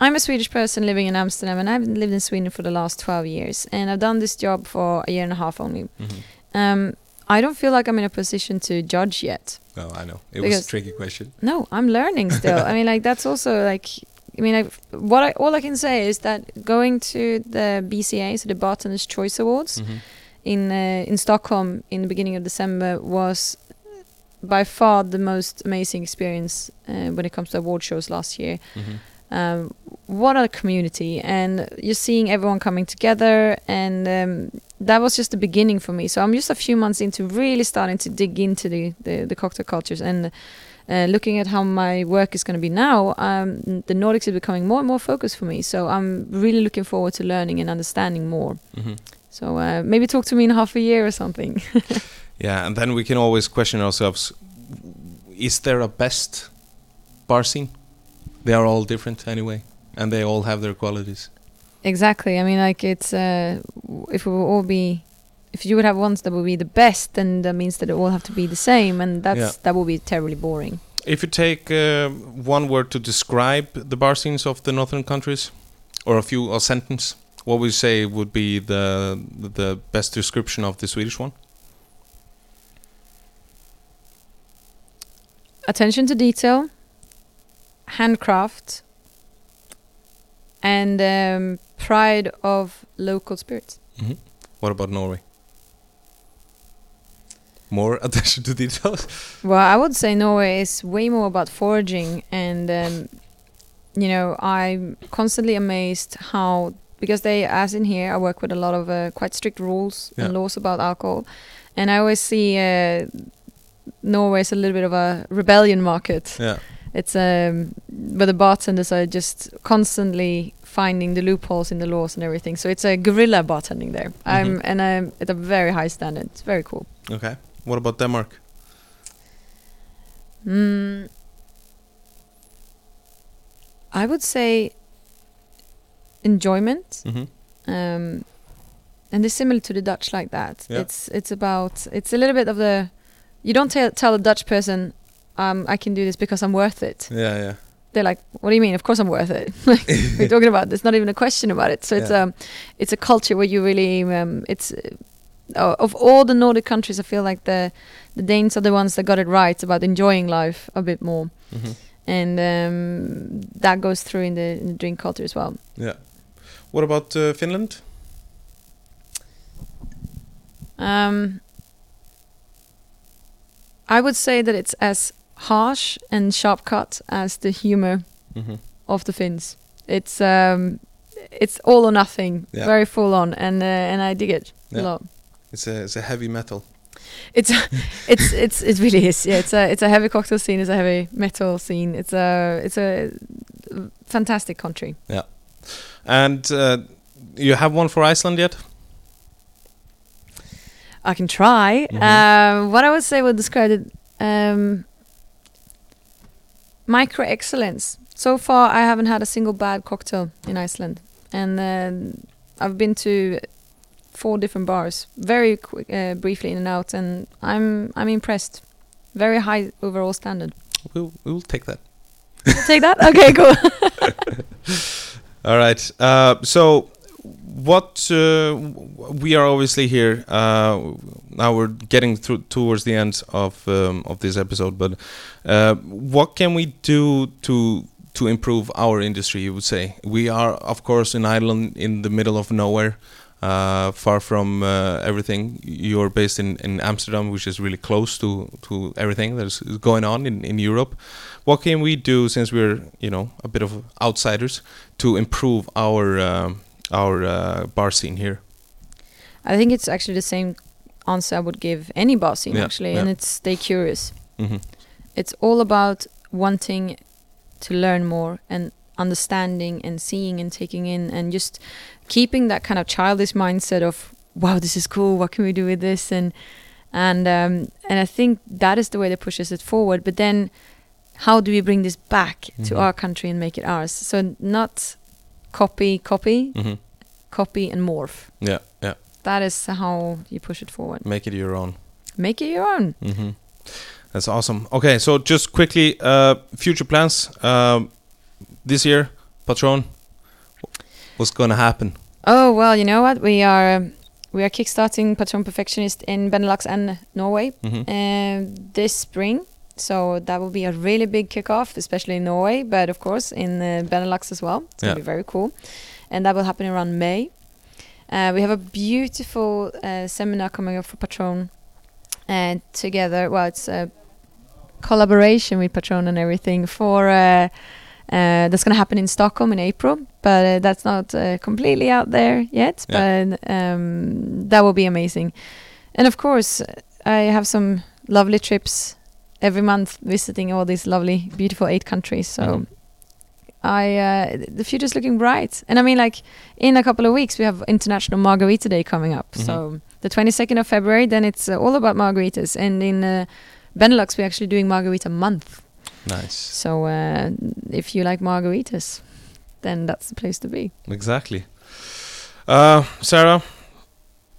I'm a Swedish person living in Amsterdam, and I've lived in Sweden for the last 12 years, and I've done this job for a year and a half only. Mhm. Um, I don't feel like I'm in a position to judge yet. Oh, I know. It was a tricky question. No, I'm learning still. I mean, like that's also like, I mean, like, what I all I can say is that going to the BCA, so the Bartenders Choice Awards, Mhm. in uh, in Stockholm in the beginning of December was by far the most amazing experience uh, when it comes to award shows last year. Mhm. Um, what a community, and you're seeing everyone coming together, and um, that was just the beginning for me. So I'm just a few months into really starting to dig into the the, the cocktail cultures and. Uh, looking at how my work is going to be now, um, the Nordics is becoming more and more focused for me. So I'm really looking forward to learning and understanding more. Mhm. So uh, maybe talk to me in half a year or something. Yeah, and then we can always question ourselves: Is there a best bar scene? They are all different anyway, and they all have their qualities. exactly. I mean, like it's uh, if we would all be, if you would have ones that would be the best, then that means that it all have to be the same, and that's Yeah. that would be terribly boring. If you take uh, one word to describe the bar scenes of the northern countries, or a few a sentence, what would you say would be the the best description of the Swedish one? Attention to detail, handcraft, and um, pride of local spirits. What about Norway? More attention to details. Well, I would say Norway is way more about foraging, and um, you know, I'm constantly amazed how because they, as in here, I work with a lot of uh, quite strict rules and laws about alcohol, and I always see uh, Norway as a little bit of a rebellion market. yeah. It's um, but the bartenders are just constantly finding the loopholes in the laws and everything. So it's a guerrilla bartending there. I'm Mhm. and I'm at a very high standard. It's very cool. Okay. What about Denmark? Mm, I would say enjoyment, Mm-hmm. um, and it's similar to the Dutch like that. Yeah. It's it's about it's a little bit of the you don't tell tell a Dutch person um, I can do this because I'm worth it. Yeah, yeah. They're like, what do you mean? Of course I'm worth it. like, are talking about? There's not even a question about it. So it's Yeah. um, it's a culture where you really um, it's uh, of all the Nordic countries, I feel like the the Danes are the ones that got it right about enjoying life a bit more, Mm-hmm. and um, that goes through in the, in the drink culture as well. Yeah. What about uh, Finland? Um, I would say that it's as harsh and sharp cut as the humor Mm-hmm. of the Finns. It's um, it's all or nothing, Yeah. very full on, and uh, and I dig it Yeah. a lot. It's a it's a heavy metal. It's it's it's it really is. Yeah, it's a it's a heavy cocktail scene. It's a heavy metal scene. It's a it's a fantastic country. Yeah, And uh, you have one for Iceland yet? I can try. Mhm. Um, what I would say would describe it um, micro excellence. So far, I haven't had a single bad cocktail in Iceland, and um I've been to four different bars, very quick, uh, briefly in and out, and I'm I'm impressed. Very high overall standard. We'll we'll take that. Take that. Okay, cool. All right. Uh, so, what uh, we are obviously here uh, now. We're getting through towards the end of um, of this episode, but uh, what can we do to to improve our industry? You would say we are, of course, in Iceland, in the middle of nowhere. Uh, far from uh, everything, you're based in, in Amsterdam, which is really close to, to everything that's going on in, in Europe what can we do since we're you know a bit of outsiders to improve our um, our uh, bar scene here? I think it's actually the same answer I would give any bar scene Yeah, actually, yeah. and it's stay curious. hmm It's all about wanting to learn more and understanding and seeing and taking in and just keeping that kind of childish mindset of wow this is cool what can we do with this and and um, and I think that is the way that pushes it forward but then how do we bring this back to Mhm. our country and make it ours so not copy copy hmm copy and morph Yeah, yeah. that is how you push it forward Make it your own. make it your own hmm That's awesome. Okay, so just quickly, uh, future plans. Um, this year, Patron. What's gonna happen? Oh well, you know what? We are um, we are kickstarting Patron Perfectionist in Benelux and Norway hmm um, this spring. So that will be a really big kickoff, especially in Norway, but of course in uh, Benelux as well. It's Yeah. gonna be very cool, and that will happen around May. Uh, we have a beautiful uh, seminar coming up for Patron, and together, well, it's a collaboration with Patron and everything for. Uh, uh, that's going to happen in Stockholm in April, but uh, that's not uh, completely out there yet. But um, that will be amazing. And of course, I have some lovely trips every month visiting all these lovely, beautiful eight countries. So Mhm. I uh, the future's looking bright. And I mean, like in a couple of weeks, we have International Margarita Day coming up. Mhm. So the 22nd of February, then it's uh, all about margaritas. And in uh, Benelux, we're actually doing Margarita Month. Nice. So uh, if you like margaritas, then that's the place to be. Exactly. Uh, Sarah,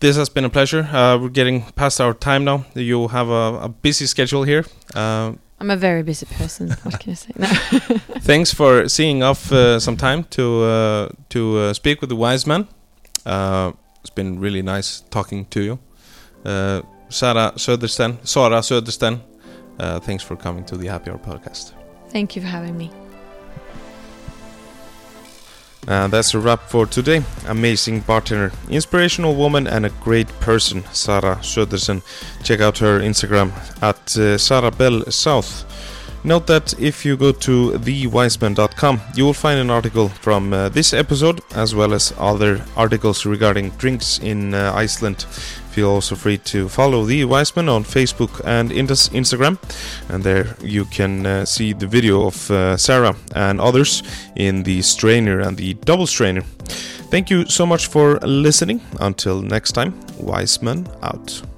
this has been a pleasure. Uh, we're getting past our time now. You have a, a busy schedule here. Uh, I'm a very busy person. what can I say? No. thanks for seeing off uh, some time to uh, to uh, speak with the wise man. Uh, it's been really nice talking to you, uh, Sarah Södersten. Sara Södersten. Uh, thanks for coming to the Happy Hour podcast. Thank you for having me. And that's a wrap for today. Amazing bartender, inspirational woman, and a great person, Sarah Södersten. Check out her Instagram at uh, Bell South. Note that if you go to thewiseman.com, you will find an article from uh, this episode as well as other articles regarding drinks in uh, Iceland. Feel also free to follow The Wiseman on Facebook and Instagram, and there you can uh, see the video of uh, Sarah and others in the strainer and the double strainer. Thank you so much for listening. Until next time, Wiseman out.